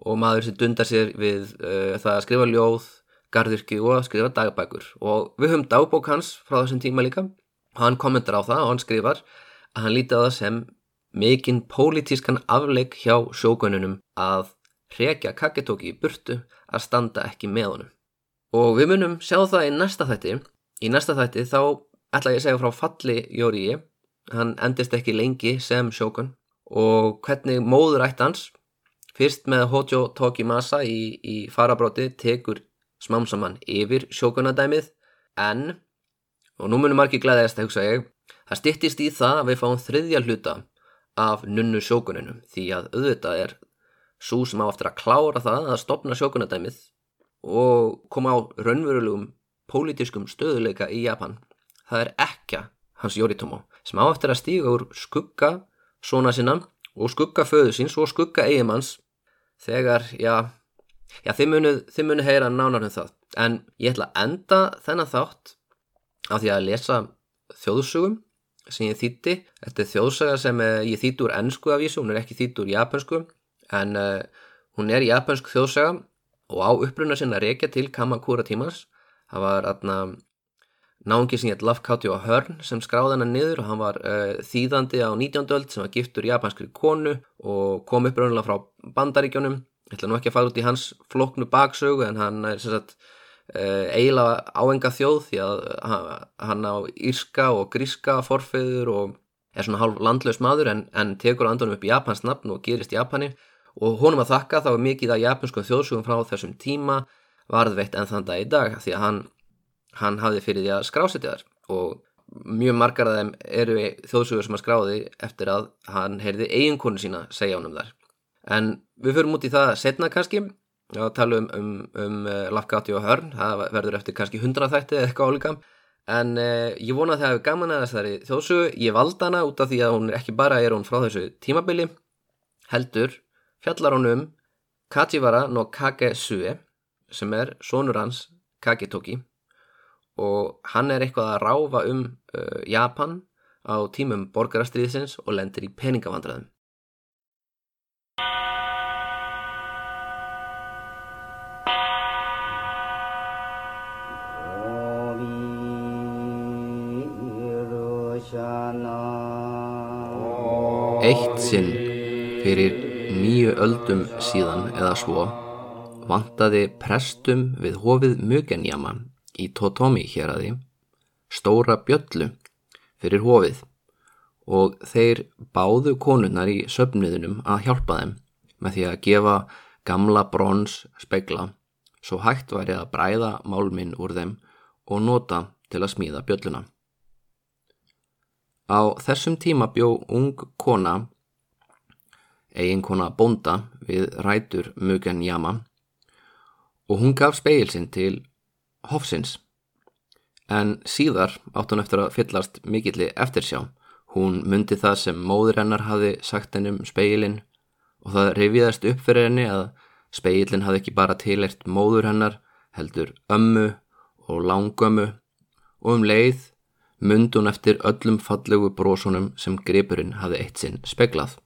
og maður sem dundar sér við uh, það að skrifa ljóð garðurki og að skrifa dagbækur. Og við höfum dagbók hans frá þessum tíma líka. Hann kommentar á það og hann skrifar að hann líti á það sem mikinn pólitískan afleik hjá sjókununum að hrekja Kaketóki í burtu að standa ekki með honum. Og við munum sjá það í næsta þætti. Í næsta þætti þá ætla ég að segja frá falli Jóriði, hann endist ekki lengi sem sjókun og hvernig móður ætti hans, fyrst með Hojo Tokimasa í, í farabróti tekur smámsamann yfir sjókunadæmið en, og nú munum margir glæðast að hugsa ég, það stittist í það að við fáum þriðja hluta af nunnu sjókuninum því að auðvitað er svo sem á aftur að klára það að stopna sjókunadæmið og koma á raunverulegum pólitískum stöðuleika í Japan það er ekka hans Yoritomo sem á aftur að stíga úr skugga svona sinna og skugga föðu síns og skugga eigimanns þegar, já, já þið munið, þið munið heyra nánar um það. En ég ætla að enda þennan þátt á því að lesa þjóðsugum sem ég þýtti. Þetta er þjóðsaga sem ég þýtti úr ennsku af vísu, hún er ekki þýtti úr japansku, en uh, hún er japansk þjóðsaga og á uppruna sinna reykja til Kamakura tímans. Það var aðna náðungi sem hétt Lafkátti og Hörn sem skráði hennar niður og hann var uh, þýðandi á 19. öld sem var giftur japanskri konu og kom upp raunlega frá bandaríkjónum ég ætla nú ekki að fara út í hans floknu baksögu en hann er uh, eiginlega áenga þjóð því að hann á írska og gríska forfeyður og er svona hálf landlaus maður en, en tekur andunum upp Japans nafn og gerist Japani og honum að þakka þá er mikið að japanskum þjóðsugum frá þessum tíma varðveitt en þann dag í dag því að hann hann hafði fyrir því að skrásetja þar og mjög margar af þeim eru þjóðsugur sem að skráði eftir að hann heyrði eiginkonu sína segja honum þar. En við förum út í það setna kannski. Og tala um, um, um uh, Lafgatti og Hörn, það verður eftir kannski hundra þætti eða eitthvað álíka. En uh, ég vona að það hefur gaman að þessari þjóðsugu, ég valda hana út af því að hún er ekki bara er hún frá þessu tímabili, heldur fjallar hún um Kachivara no Kagesue sem er sonur hans Kagetoki og hann er eitthvað að ráfa um uh, Japan á tímum borgarastriðsins og lendir í peningavandræðum. Eitt sinn fyrir nýju öldum síðan eða svo vantaði prestum við hofið Mugenjama í Totomi hér aði stóra bjöllu fyrir hofið. Og þeir báðu konunnar í söfniðunum að hjálpa þeim með því að gefa gamla brons spegla. Svo hægt væri að bræða málminn úr þeim og nota til að smíða bjölluna. Á þessum tíma bjó ung kona, eigin kona bonda við rætur Mugen Jama og hún gaf speilsinn til Hofsins. En síðar átt hún eftir að fyllast mikilli eftirsjá. Hún myndi það sem móður hennar hafi sagt henni um speilin og það reviðast upp fyrir henni að speilin hafi ekki bara tilert móður hennar heldur ömmu og langömmu og um leið myndi hún eftir öllum fallegu brósunum sem gripurinn hafi eitt sinn speglað.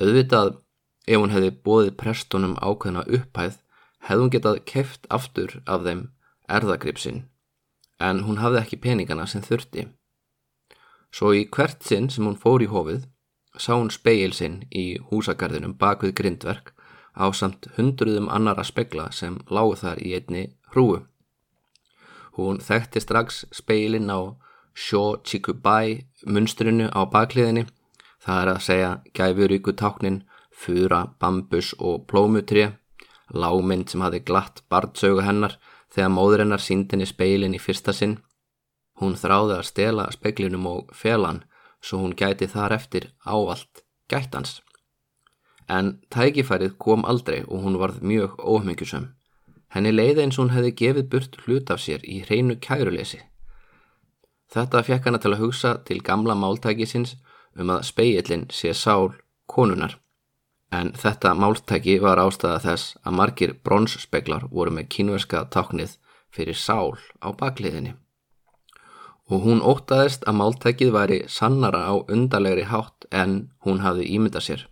Öðvitað ef hún hefði bóðið prestunum ákveðna upphæð hefði hún getað keft aftur af þeim erðagripsinn en hún hafði ekki peningana sem þurfti. Svo í hvert sinn sem hún fór í hófið sá hún speil sinn í húsagarðinum bak við grindverk á samt hundruðum annara spegla sem lágu þar í einni hrúu. Hún þekkti strax speilin á Sho Chikubai munstrinu á bakliðinni, það er að segja gæfuríku táknin, fura, bambus og plómutrið lágmynd sem hafi glatt barnsauga hennar þegar móður hennar síndinni speilin í fyrsta sinn. Hún þráði að stela speiklinum og felan svo hún gæti þar eftir ávalt gættans. En tækifærið kom aldrei og hún varð mjög ómyggjusum. Henni leiði eins og hún hefði gefið burt hlut af sér í hreinu kæruleysi. Þetta fekk hana til að hugsa til gamla máltækisins um að speilin sé sál konunar en þetta máltæki var ástæða þess að margir bronsspeglar voru með kínverska táknið fyrir sál á bakliðinni. Og hún ótaðist að máltækið væri sannara á undarlegri hátt en hún hafði ímyndað sér.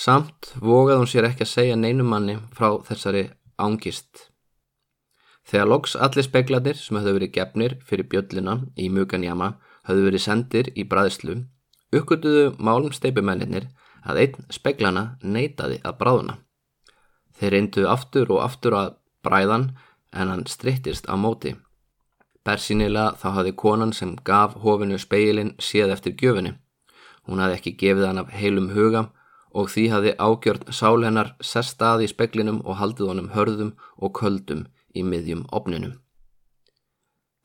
Samt vogaði hún sér ekki að segja neinumanni frá þessari ángist. Þegar loks allir spegladir sem höfðu verið gefnir fyrir bjöllina í Muganjama höfðu verið sendir í bræðslu, uppgötuðu málumsteipumennir að einn speglana neytaði að bráðuna. Þeir reyndu aftur og aftur að bræðan en hann strittist á móti. Bersinilega þá hafði konan sem gaf hofinu speilin séð eftir gjöfinu. Hún hafði ekki gefið hann af heilum huga og því hafði ágjörn sál hennar sest að í speklinum og haldið honum hörðum og köldum í miðjum opninum.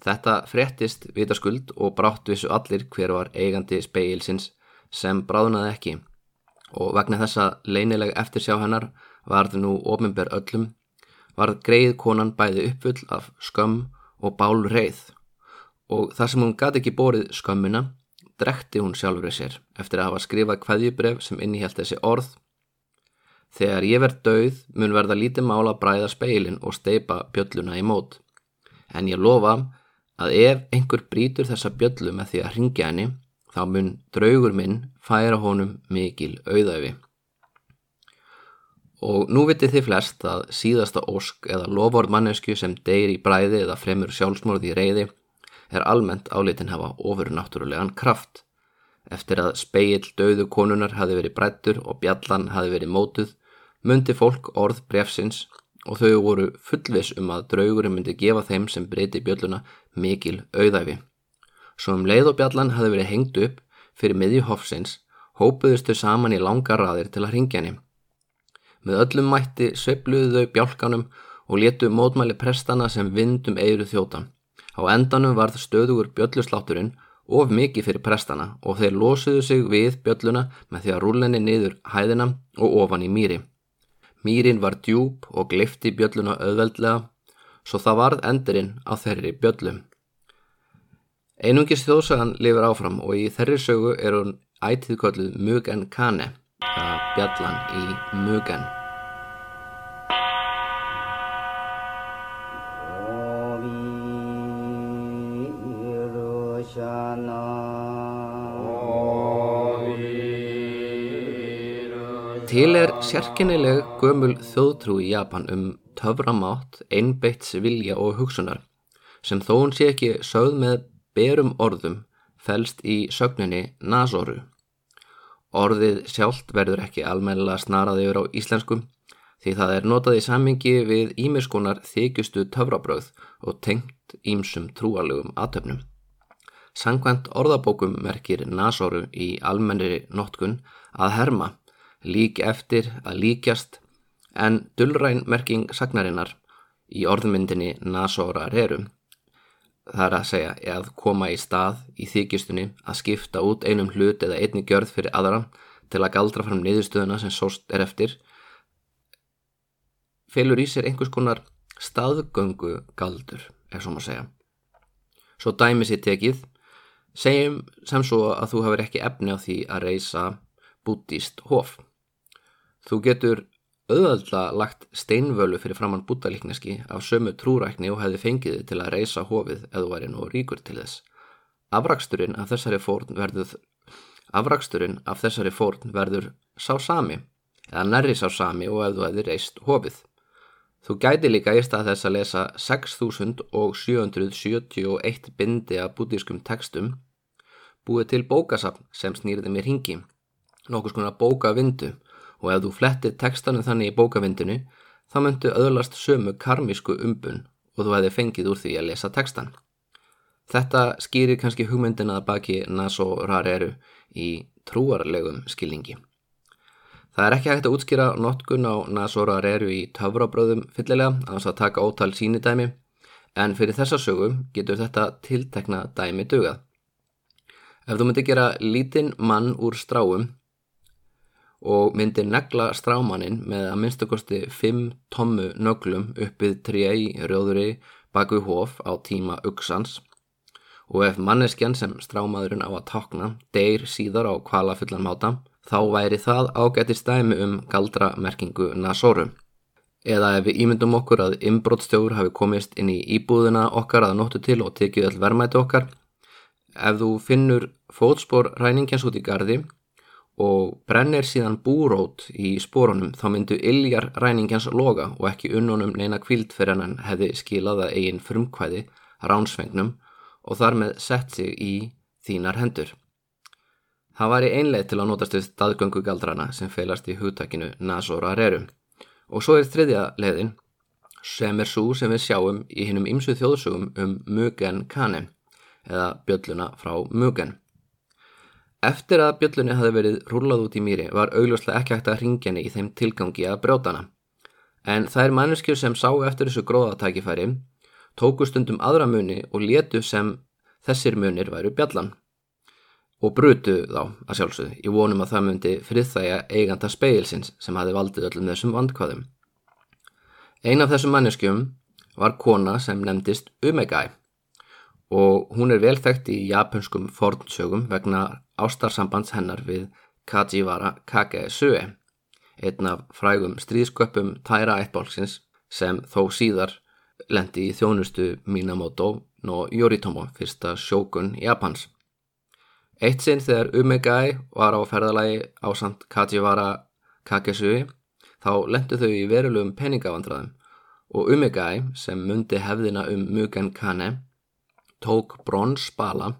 Þetta frettist vitaskuld og brátt vissu allir hver var eigandi speilsins sem bráðnaði ekki og vegna þessa leinileg eftirsjá hennar varð nú ofinber öllum, varð greið konan bæði uppfull af skömm og bál reið og þar sem hún gati ekki borið skömmina, drekti hún sjálfur sér eftir að hafa skrifað hvaðjubref sem innihjalt þessi orð Þegar ég verð dauð mun verða lítið mála að bræða speilin og steipa bjölluna í mót. En ég lofa að ef einhver brítur þessa bjöllu með því að ringja henni, þá mun draugur minn færa honum mikil auðæfi. Og nú vitið þið flest að síðasta ósk eða loford mannesku sem deyr í bræði eða fremur sjálfsmorði í reyði er almennt álitin hafa ofurnáttúrulegan kraft. Eftir að speill döðu konunar hafi verið brættur og bjallan hafi verið mótuð, myndi fólk orð brefsins og þau voru fullvis um að draugurinn myndi gefa þeim sem breyti bjölluna mikil auðæfi. Svo um leið og bjallan hafi verið hengt upp fyrir miðju hofsins, hópuðustu saman í langa raðir til að ringja henni. Með öllum mætti sveipluðu þau bjálkanum og letu mótmæli prestana sem vindum eiru þjóta. Á endanum varð stöðugur bjölluslátturinn of mikið fyrir prestana og þeir losuðu sig við bjölluna með því að rúlenni niður hæðina og ofan í mýri. Mýrin var djúb og glifti bjölluna auðveldlega, svo það varð endurinn á þeirri bjöllum. Einungis þjóðsagan lifur áfram og í þeirri sögu er hún ætið kolluð Mugen Kane, það bjallan í Mugen. Til er sérkennileg gömul þjóðtrú í Japan um töframátt, einbeitts vilja og hugsunar sem þó hún sé ekki sögð með berum orðum fælst í sögninni nasoru. Orðið sjálft verður ekki almennilega snarað yfir á íslenskum því það er notað í sammingi við ímiskunar þykjustu töfrabröð og tengt ímsum trúalögum aðtöfnum. Sangvænt orðabókum merkir nasoru í almennri notkun að herma lík eftir að líkjast en dullræn merking sagnarinnar í orðmyndinni nasóra rerum. Það er að segja að koma í stað í þykjustunni að skipta út einum hlut eða einni gjörð fyrir aðra til að galdra fram niðurstöðuna sem sóst er eftir felur í sér einhvers konar staðgöngu galdur, ef svo maður segja. Svo dæmi sér tekið, segjum sem svo að þú hefur ekki efni á því að reysa bútist hof. Þú getur auðvölda lagt steinvölu fyrir framann bútalíkneski af sömu trúrækni og hefði fengið þið til að reysa hofið eða væri nú ríkur til þess. Afraksturinn af þessari fórn verður, af þessari fórn verður sá sami eða nærri sá sami og ef þú hefði reist hofið. Þú gæti líka í stað þess að lesa 6771 bindi af bútískum textum búið til bókasapn sem snýrði mér hingi, nokkus konar bókavindu og ef þú flettir textanum þannig í bókavindinu þá myndu öðlast sömu karmísku umbun og þú hefði fengið úr því að lesa textan. Þetta skýrir kannski hugmyndina að baki Naso Rareru í trúarlegum skilningi. Það er ekki hægt að útskýra notkun á Naso Rareru í töfrabröðum fyllilega að þess að taka ótal sínidæmi en fyrir þessa sögu getur þetta tiltekna dæmi dugað. Ef þú myndir gera lítinn mann úr stráum og myndi negla strámaninn með að minnstakosti 5 tommu nöglum uppið tré í rjóðuri baku hóf á tíma uksans og ef manneskjan sem strámaðurinn á að takna deyr síðar á kvalafullan máta þá væri það ágætti stæmi um galdramerkingu Nasoru. Eða ef við ímyndum okkur að inbrótstjóður hafi komist inn í íbúðuna okkar að nóttu til og tekið all vermæti okkar, ef þú finnur fótspor ræningjans út í gardi og brennir síðan búrót í spórunum þá myndu illjar ræningjans loga og ekki unnunum neina kvíld fyrir hann hefði skilaða eigin frumkvæði ránsvengnum og þar með sett sig í þínar hendur. Það var í einleið til að notast við staðgöngugaldrana sem feilast í hugtakinu Nasora Rerum og svo er þriðja leiðin sem er svo sem við sjáum í hinnum ymsu þjóðsugum um Mugen Kane eða bjölluna frá Mugen. Eftir að bjöllunni hafi verið rúlað út í mýri var augljóslega ekki hægt að ringja í þeim tilgangi að brjóta hana. En þær manneskjur sem sáu eftir þessu gróðatækifæri tóku stundum aðra muni og letu sem þessir munir væru bjallan og brutu þá að sjálfsögðu í vonum að það myndi friðþægja eiganda speilsins sem hafi valdið öllum þessum vandkvæðum. Ein af þessum manneskjum var kona sem nefndist Umegai og hún er vel þekkt í japanskum fornsögum vegna ástarsambands hennar við Kajiwara Kagesue einn af frægum stríðsköpum Taira ættbálksins sem þó síðar lendi í þjónustu Minamoto no Yoritomo, fyrsta sjókun Japans. Eitt sinn þegar Umegai var á ferðalagi á samt Kajiwara Kakesui þá lendu þau í verulegum peningavandræðum og Umegai sem myndi hefðina um Mugen Kane tók brons bala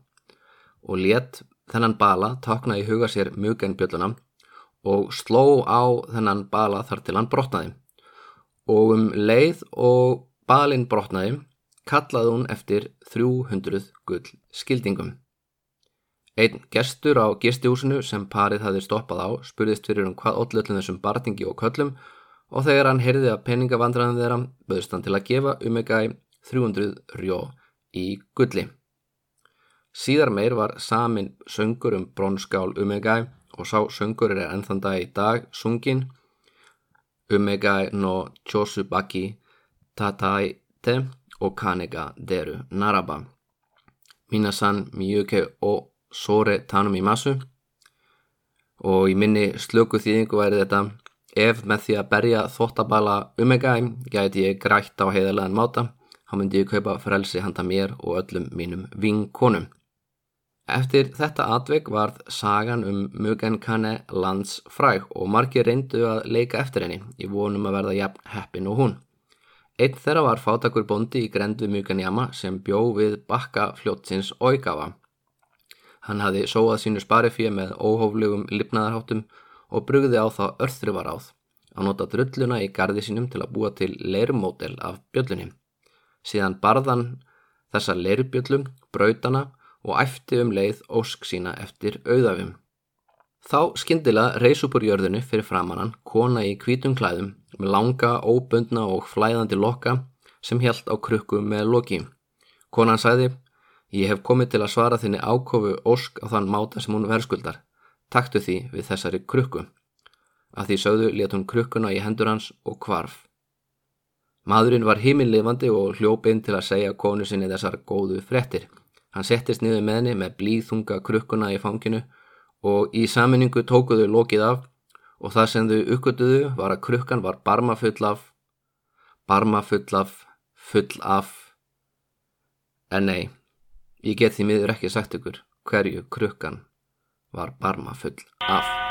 og let þennan bala takna í huga sér Mugen bjölluna og sló á þennan bala þar til hann brotnaði og um leið og balin brotnaði kallaði hún eftir 300 gull skildingum. Einn gestur á gistihúsinu sem parið hafi stoppað á spurðist fyrir um hvað óllöllum þessum bartingi og köllum og þegar hann heyrði að peningavandræðin þeirra böðist hann til að gefa Umegai 300 rjó í gulli. Síðar meir var samin söngur um bronskál Umegai og sá söngur er ennþann dag í dag sungin Umegai no Chosubaki Tataite og Kanega deru Naraba. Minasan miyuke o Sore Tanum í massu og í minni slöku þýðingu væri þetta ef með því að berja þóttabala umegæm gæti ég grætt á heiðarlegan máta þá myndi ég kaupa frelsi handa mér og öllum mínum vinkonum. Eftir þetta atveg varð sagan um Mugenkane landsfræg og margir reyndu að leika eftir henni í vonum að verða jafn heppin og hún. Einn þeirra var fátakur bondi í grendu Mugenjama sem bjó við bakka fljótsins Óigawa Hann hafði sóað sínu sparifíu með óhóflugum lifnaðarháttum og brugði á þá örþruvar áð að nota drulluna í gardi sínum til að búa til leirmódel af bjöllunni. Síðan barðan þessa leirbjöllum, brautana og æfti um leið ósk sína eftir auðafum. Þá skindila reys upp úr jörðinu fyrir framannan kona í kvítum klæðum með langa, óbundna og flæðandi lokka sem helt á krukku með loki. Konan sæði Ég hef komið til að svara þinni ákofu ósk á þann máta sem hún verðskuldar. Taktu því við þessari krukku. Að því sögðu let hún krukkuna í hendur hans og kvarf. Madurinn var híminlifandi og hljópinn til að segja konu sinni þessar góðu frettir. Hann settist niður með henni með blíðþunga krukkuna í fanginu og í saminningu tókuðu lokið af og það sem þau uppgötuðu var að krukkan var barmafull af, barmafull af, full af, en nei. Ég get því miður ekki sagt ykkur hverju krukkan var barma full af.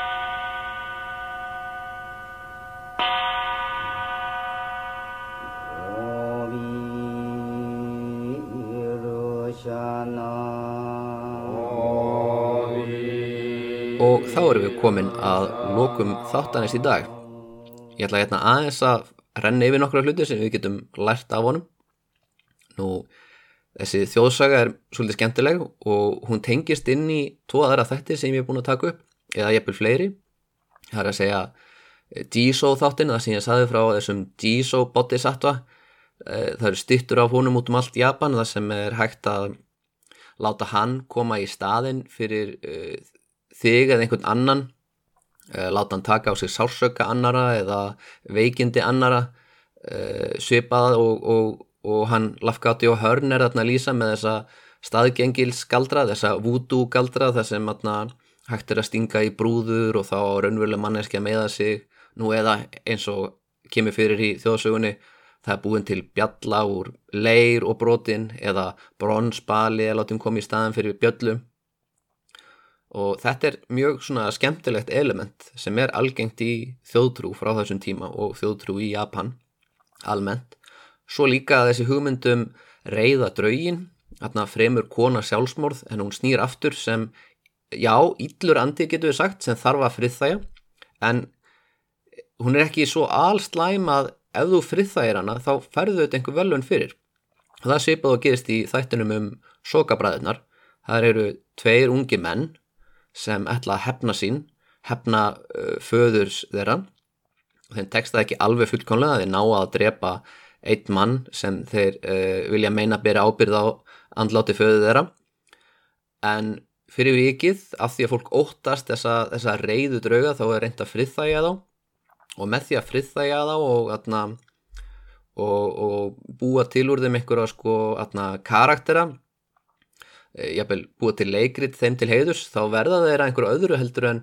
Þá erum við komin að lokum þáttanist í dag. Ég ætla hérna aðeins að renna yfir nokkru hluti sem við getum lært af honum. Nú, Þessi þjóðsaga er svolítið skemmtileg og hún tengist inn í tvo aðra þættir sem ég er búin að taka upp eða ég eppil fleiri. Það er að segja Jiso eh, þáttin, það sem ég saði frá þessum Jiso bodhisattva. Eh, það eru stittur af honum út um allt Japan það sem er hægt að láta hann koma í staðin fyrir uh, þig eða einhvern annan. Láta hann taka á sig sársöka annara eða veikindi annara uh, svipað og, og og hann Lafgati og Hörn er þarna að lýsa með þessa staðgengilsgaldra, þessa vúdúgaldra þar sem þarna hægt er að stinga í brúður og þá raunveruleg manneski að meða sig nú eða eins og kemur fyrir í þjóðsögunni það er búin til bjalla úr leir og brotin eða bronsbali eða látum koma í staðan fyrir bjöllum og þetta er mjög svona skemmtilegt element sem er algengt í þjóðtrú frá þessum tíma og þjóðtrú í Japan almennt Svo líka þessi hugmyndum reyða draugin, þarna fremur kona sjálfsmorð en hún snýr aftur sem, já, íllur andi getur við sagt, sem þarf að friðþæja, en hún er ekki svo allslæm að ef þú friðþægir hana þá færðu þetta einhver velun fyrir. Og það svipað og gerist í þættinum um sokabræðunar. Það eru tveir ungi menn sem ætla að hefna sín, hefna uh, föðurs þeirra. Þeim teksta ekki alveg fullkonlega þeir ná að drepa eitt mann sem þeir uh, vilja meina að bera ábyrð á andláti föðu þeirra en fyrir vikið af því að fólk óttast þessa, þessa reyðu drauga þá er reynd að friðþægja þá og með því að friðþægja þá og, atna, og, og búa til úr þeim einhverja sko, atna, karaktera jafnvel búa til leikrit þeim til heiðus þá verða þeirra einhverju öðru heldur en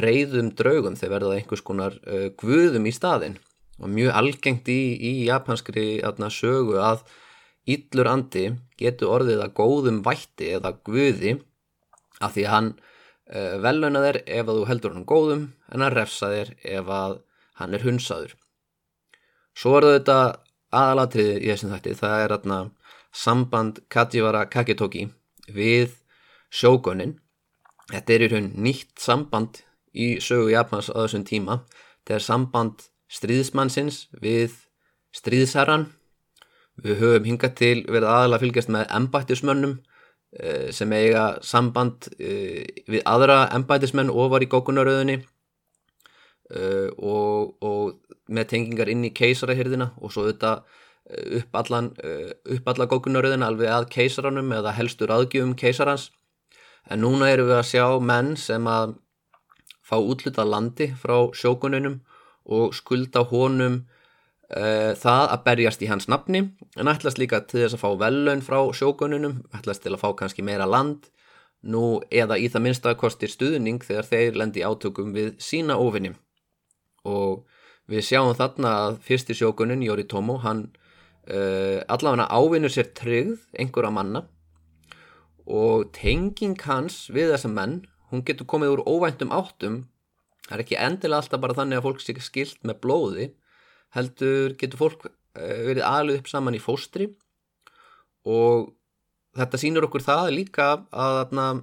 reyðum draugum. Þeir verða einhvers konar uh, guðum í staðin og mjög algengt í, í japanskri atna, sögu að yllur andi getur orðið að góðum vætti eða guði af því að hann uh, veluna þér ef að þú heldur hann góðum en hann refsa þér ef að hann er hunsaður. Svo er þetta aðalatriði í þessum þætti það er atna, samband Kajiwara Kaketoki við sjógonin þetta er í raun nýtt samband í sögu Japans á þessum tíma. Þetta er samband stríðismannsins við stríðsherran við höfum hingað til verið aðalega fylgjast með embættismönnum eh, sem eiga samband eh, við aðra embættismenn ofar í gókunaröðunni eh, og, og með tengingar inn í keisarahyrðina og svo þetta upp allan upp alla gókunaröðina alveg að keisaranum eða helstur aðgjöfum keisarans. En núna eru við að sjá menn sem að fá útluta landi frá sjókununum og skulda honum uh, það að berjast í hans nafni. En ætlast líka til þess að fá vellaun frá sjókununum, ætlast til að fá kannski meira land. Nú eða í það minnsta kostir stuðning þegar þeir lendi átökum við sína ofinni og við sjáum þarna að fyrsti sjókunin, Jóri Tómo, hann uh, allavega ávinnur sér tryggð einhverja manna og tenging hans við þessa menn hún getur komið úr óvæntum áttum. Það er ekki endilega alltaf bara þannig að fólk sé skilt með blóði heldur getur fólk eh, verið aðluð upp saman í fóstri. Og þetta sínur okkur það líka að að,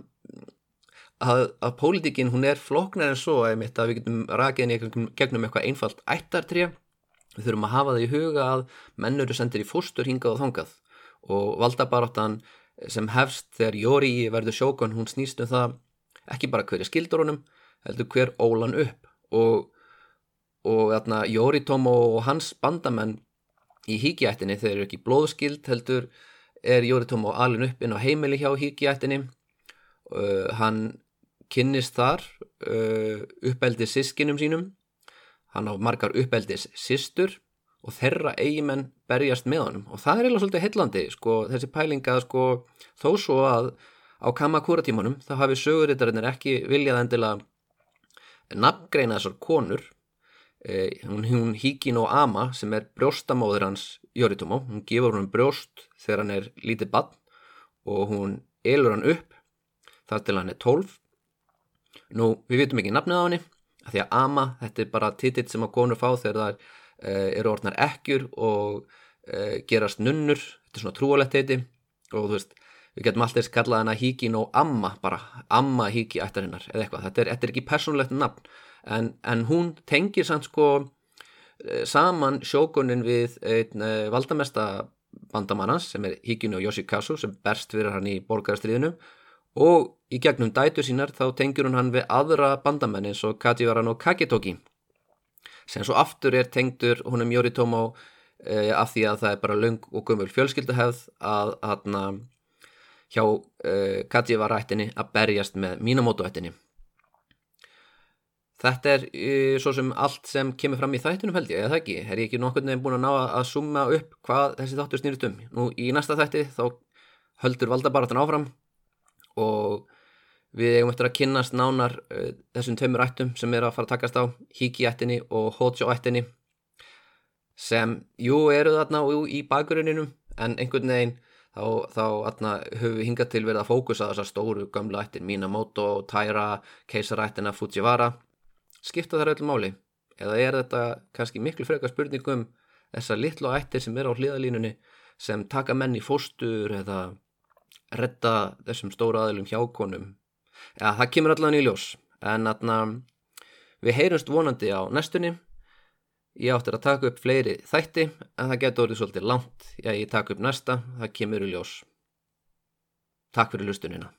að, að pólitíkin hún er floknar en svo að við getum rakiðin í gegnum eitthvað einfalt ættartrið við þurfum að hafa það í huga að menn eru sendir í fóstur hingað og þongað og valdabaráttan sem hefst þegar Jóri verður sjókon hún snýst um það ekki bara hverja skildur honum heldur hver ólan upp. Og, og þarna Jóritóm og hans bandamenn í híkjættinni þeir eru ekki blóðskild heldur er Jóritóm og alin upp inn á heimili hjá híkjættinni uh, hann kynnist þar uh, uppeldis sískinum sínum hann á margar uppeldis sístur og þeirra eigimenn berjast með honum. Og það er eiginlega svolítið heillandi sko, þessi pælinga sko, þó svo að á Kamakura tímanum þá hafi sögurittarinnir ekki viljað endilega nafngreina þessar konur. Eh, hún, hún Híkin og Ama sem er brjóstamóður hans Yoritomo, hún gefur hún brjóst þegar hann er lítið bann og hún elur hann upp þar til hann er 12 nú við vitum ekki nafnið á henni því að Ama, þetta er bara titill sem að konur fá þegar það eh, eru orðnar ekkjur og eh, gerast nunnur, þetta er svona trúalett heiti og þú veist við getum alltaf skallað hana Híkin og Amma bara, Amma Híki ættar hennar eða eitthvað, þetta er, þetta er ekki persónlegt nafn. En, en hún tengir sann sko eh, saman sjókunin við einn uh, valdamesta bandamannans sem er Híkin og Yoshikazu sem berst fyrir hann í borgarastriðinu og í gegnum dætu sínar þá tengjur hún hann við aðra bandamenn eins og Kajivaran og Kaketoki sem svo aftur er tengdur húnum Yoritomo uh, af því að það er bara laung og gömul fjölskyldahefð að hann hjá uh, eh, Kajiva-rættinni að berjast með Minamoto-rættinni. Þetta er uh, svo sem allt sem kemur fram í þættunum held ég, eða það ekki? Er ég ekki nokkurnu en búin að ná að summa upp hvað þessi þáttur snýrst um? Nú í næsta þætti þá höldur valdabaratan áfram og við eigum eftir að kynnast nánar uh, þessum tveimur ættum sem er að fara að takast á Hiki-ættinni og Hojo-ættinni sem, jú, eru þarna jú, í bakgruninum en einhvern veginn þá, þá atna, höfum við hingað til verið að fókusa þessar stóru gamla ættin Minamoto, Taira, keisarættina, Fujiwara. Skipta þær öllum máli? Eða er þetta kannski miklu frekar spurningum þessar litlu ættir sem er á hliðalínunni sem taka menn í fóstur eða redda þessum stóra aðilum hjákonum ja, það kemur allavega nýljós en atna, við heyrumst vonandi á næstunni Ég áttir að taka upp fleiri þætti en það getur orðið svolítið langt. Já, ég taka upp næsta, það kemur í ljós. Takk fyrir lustunina.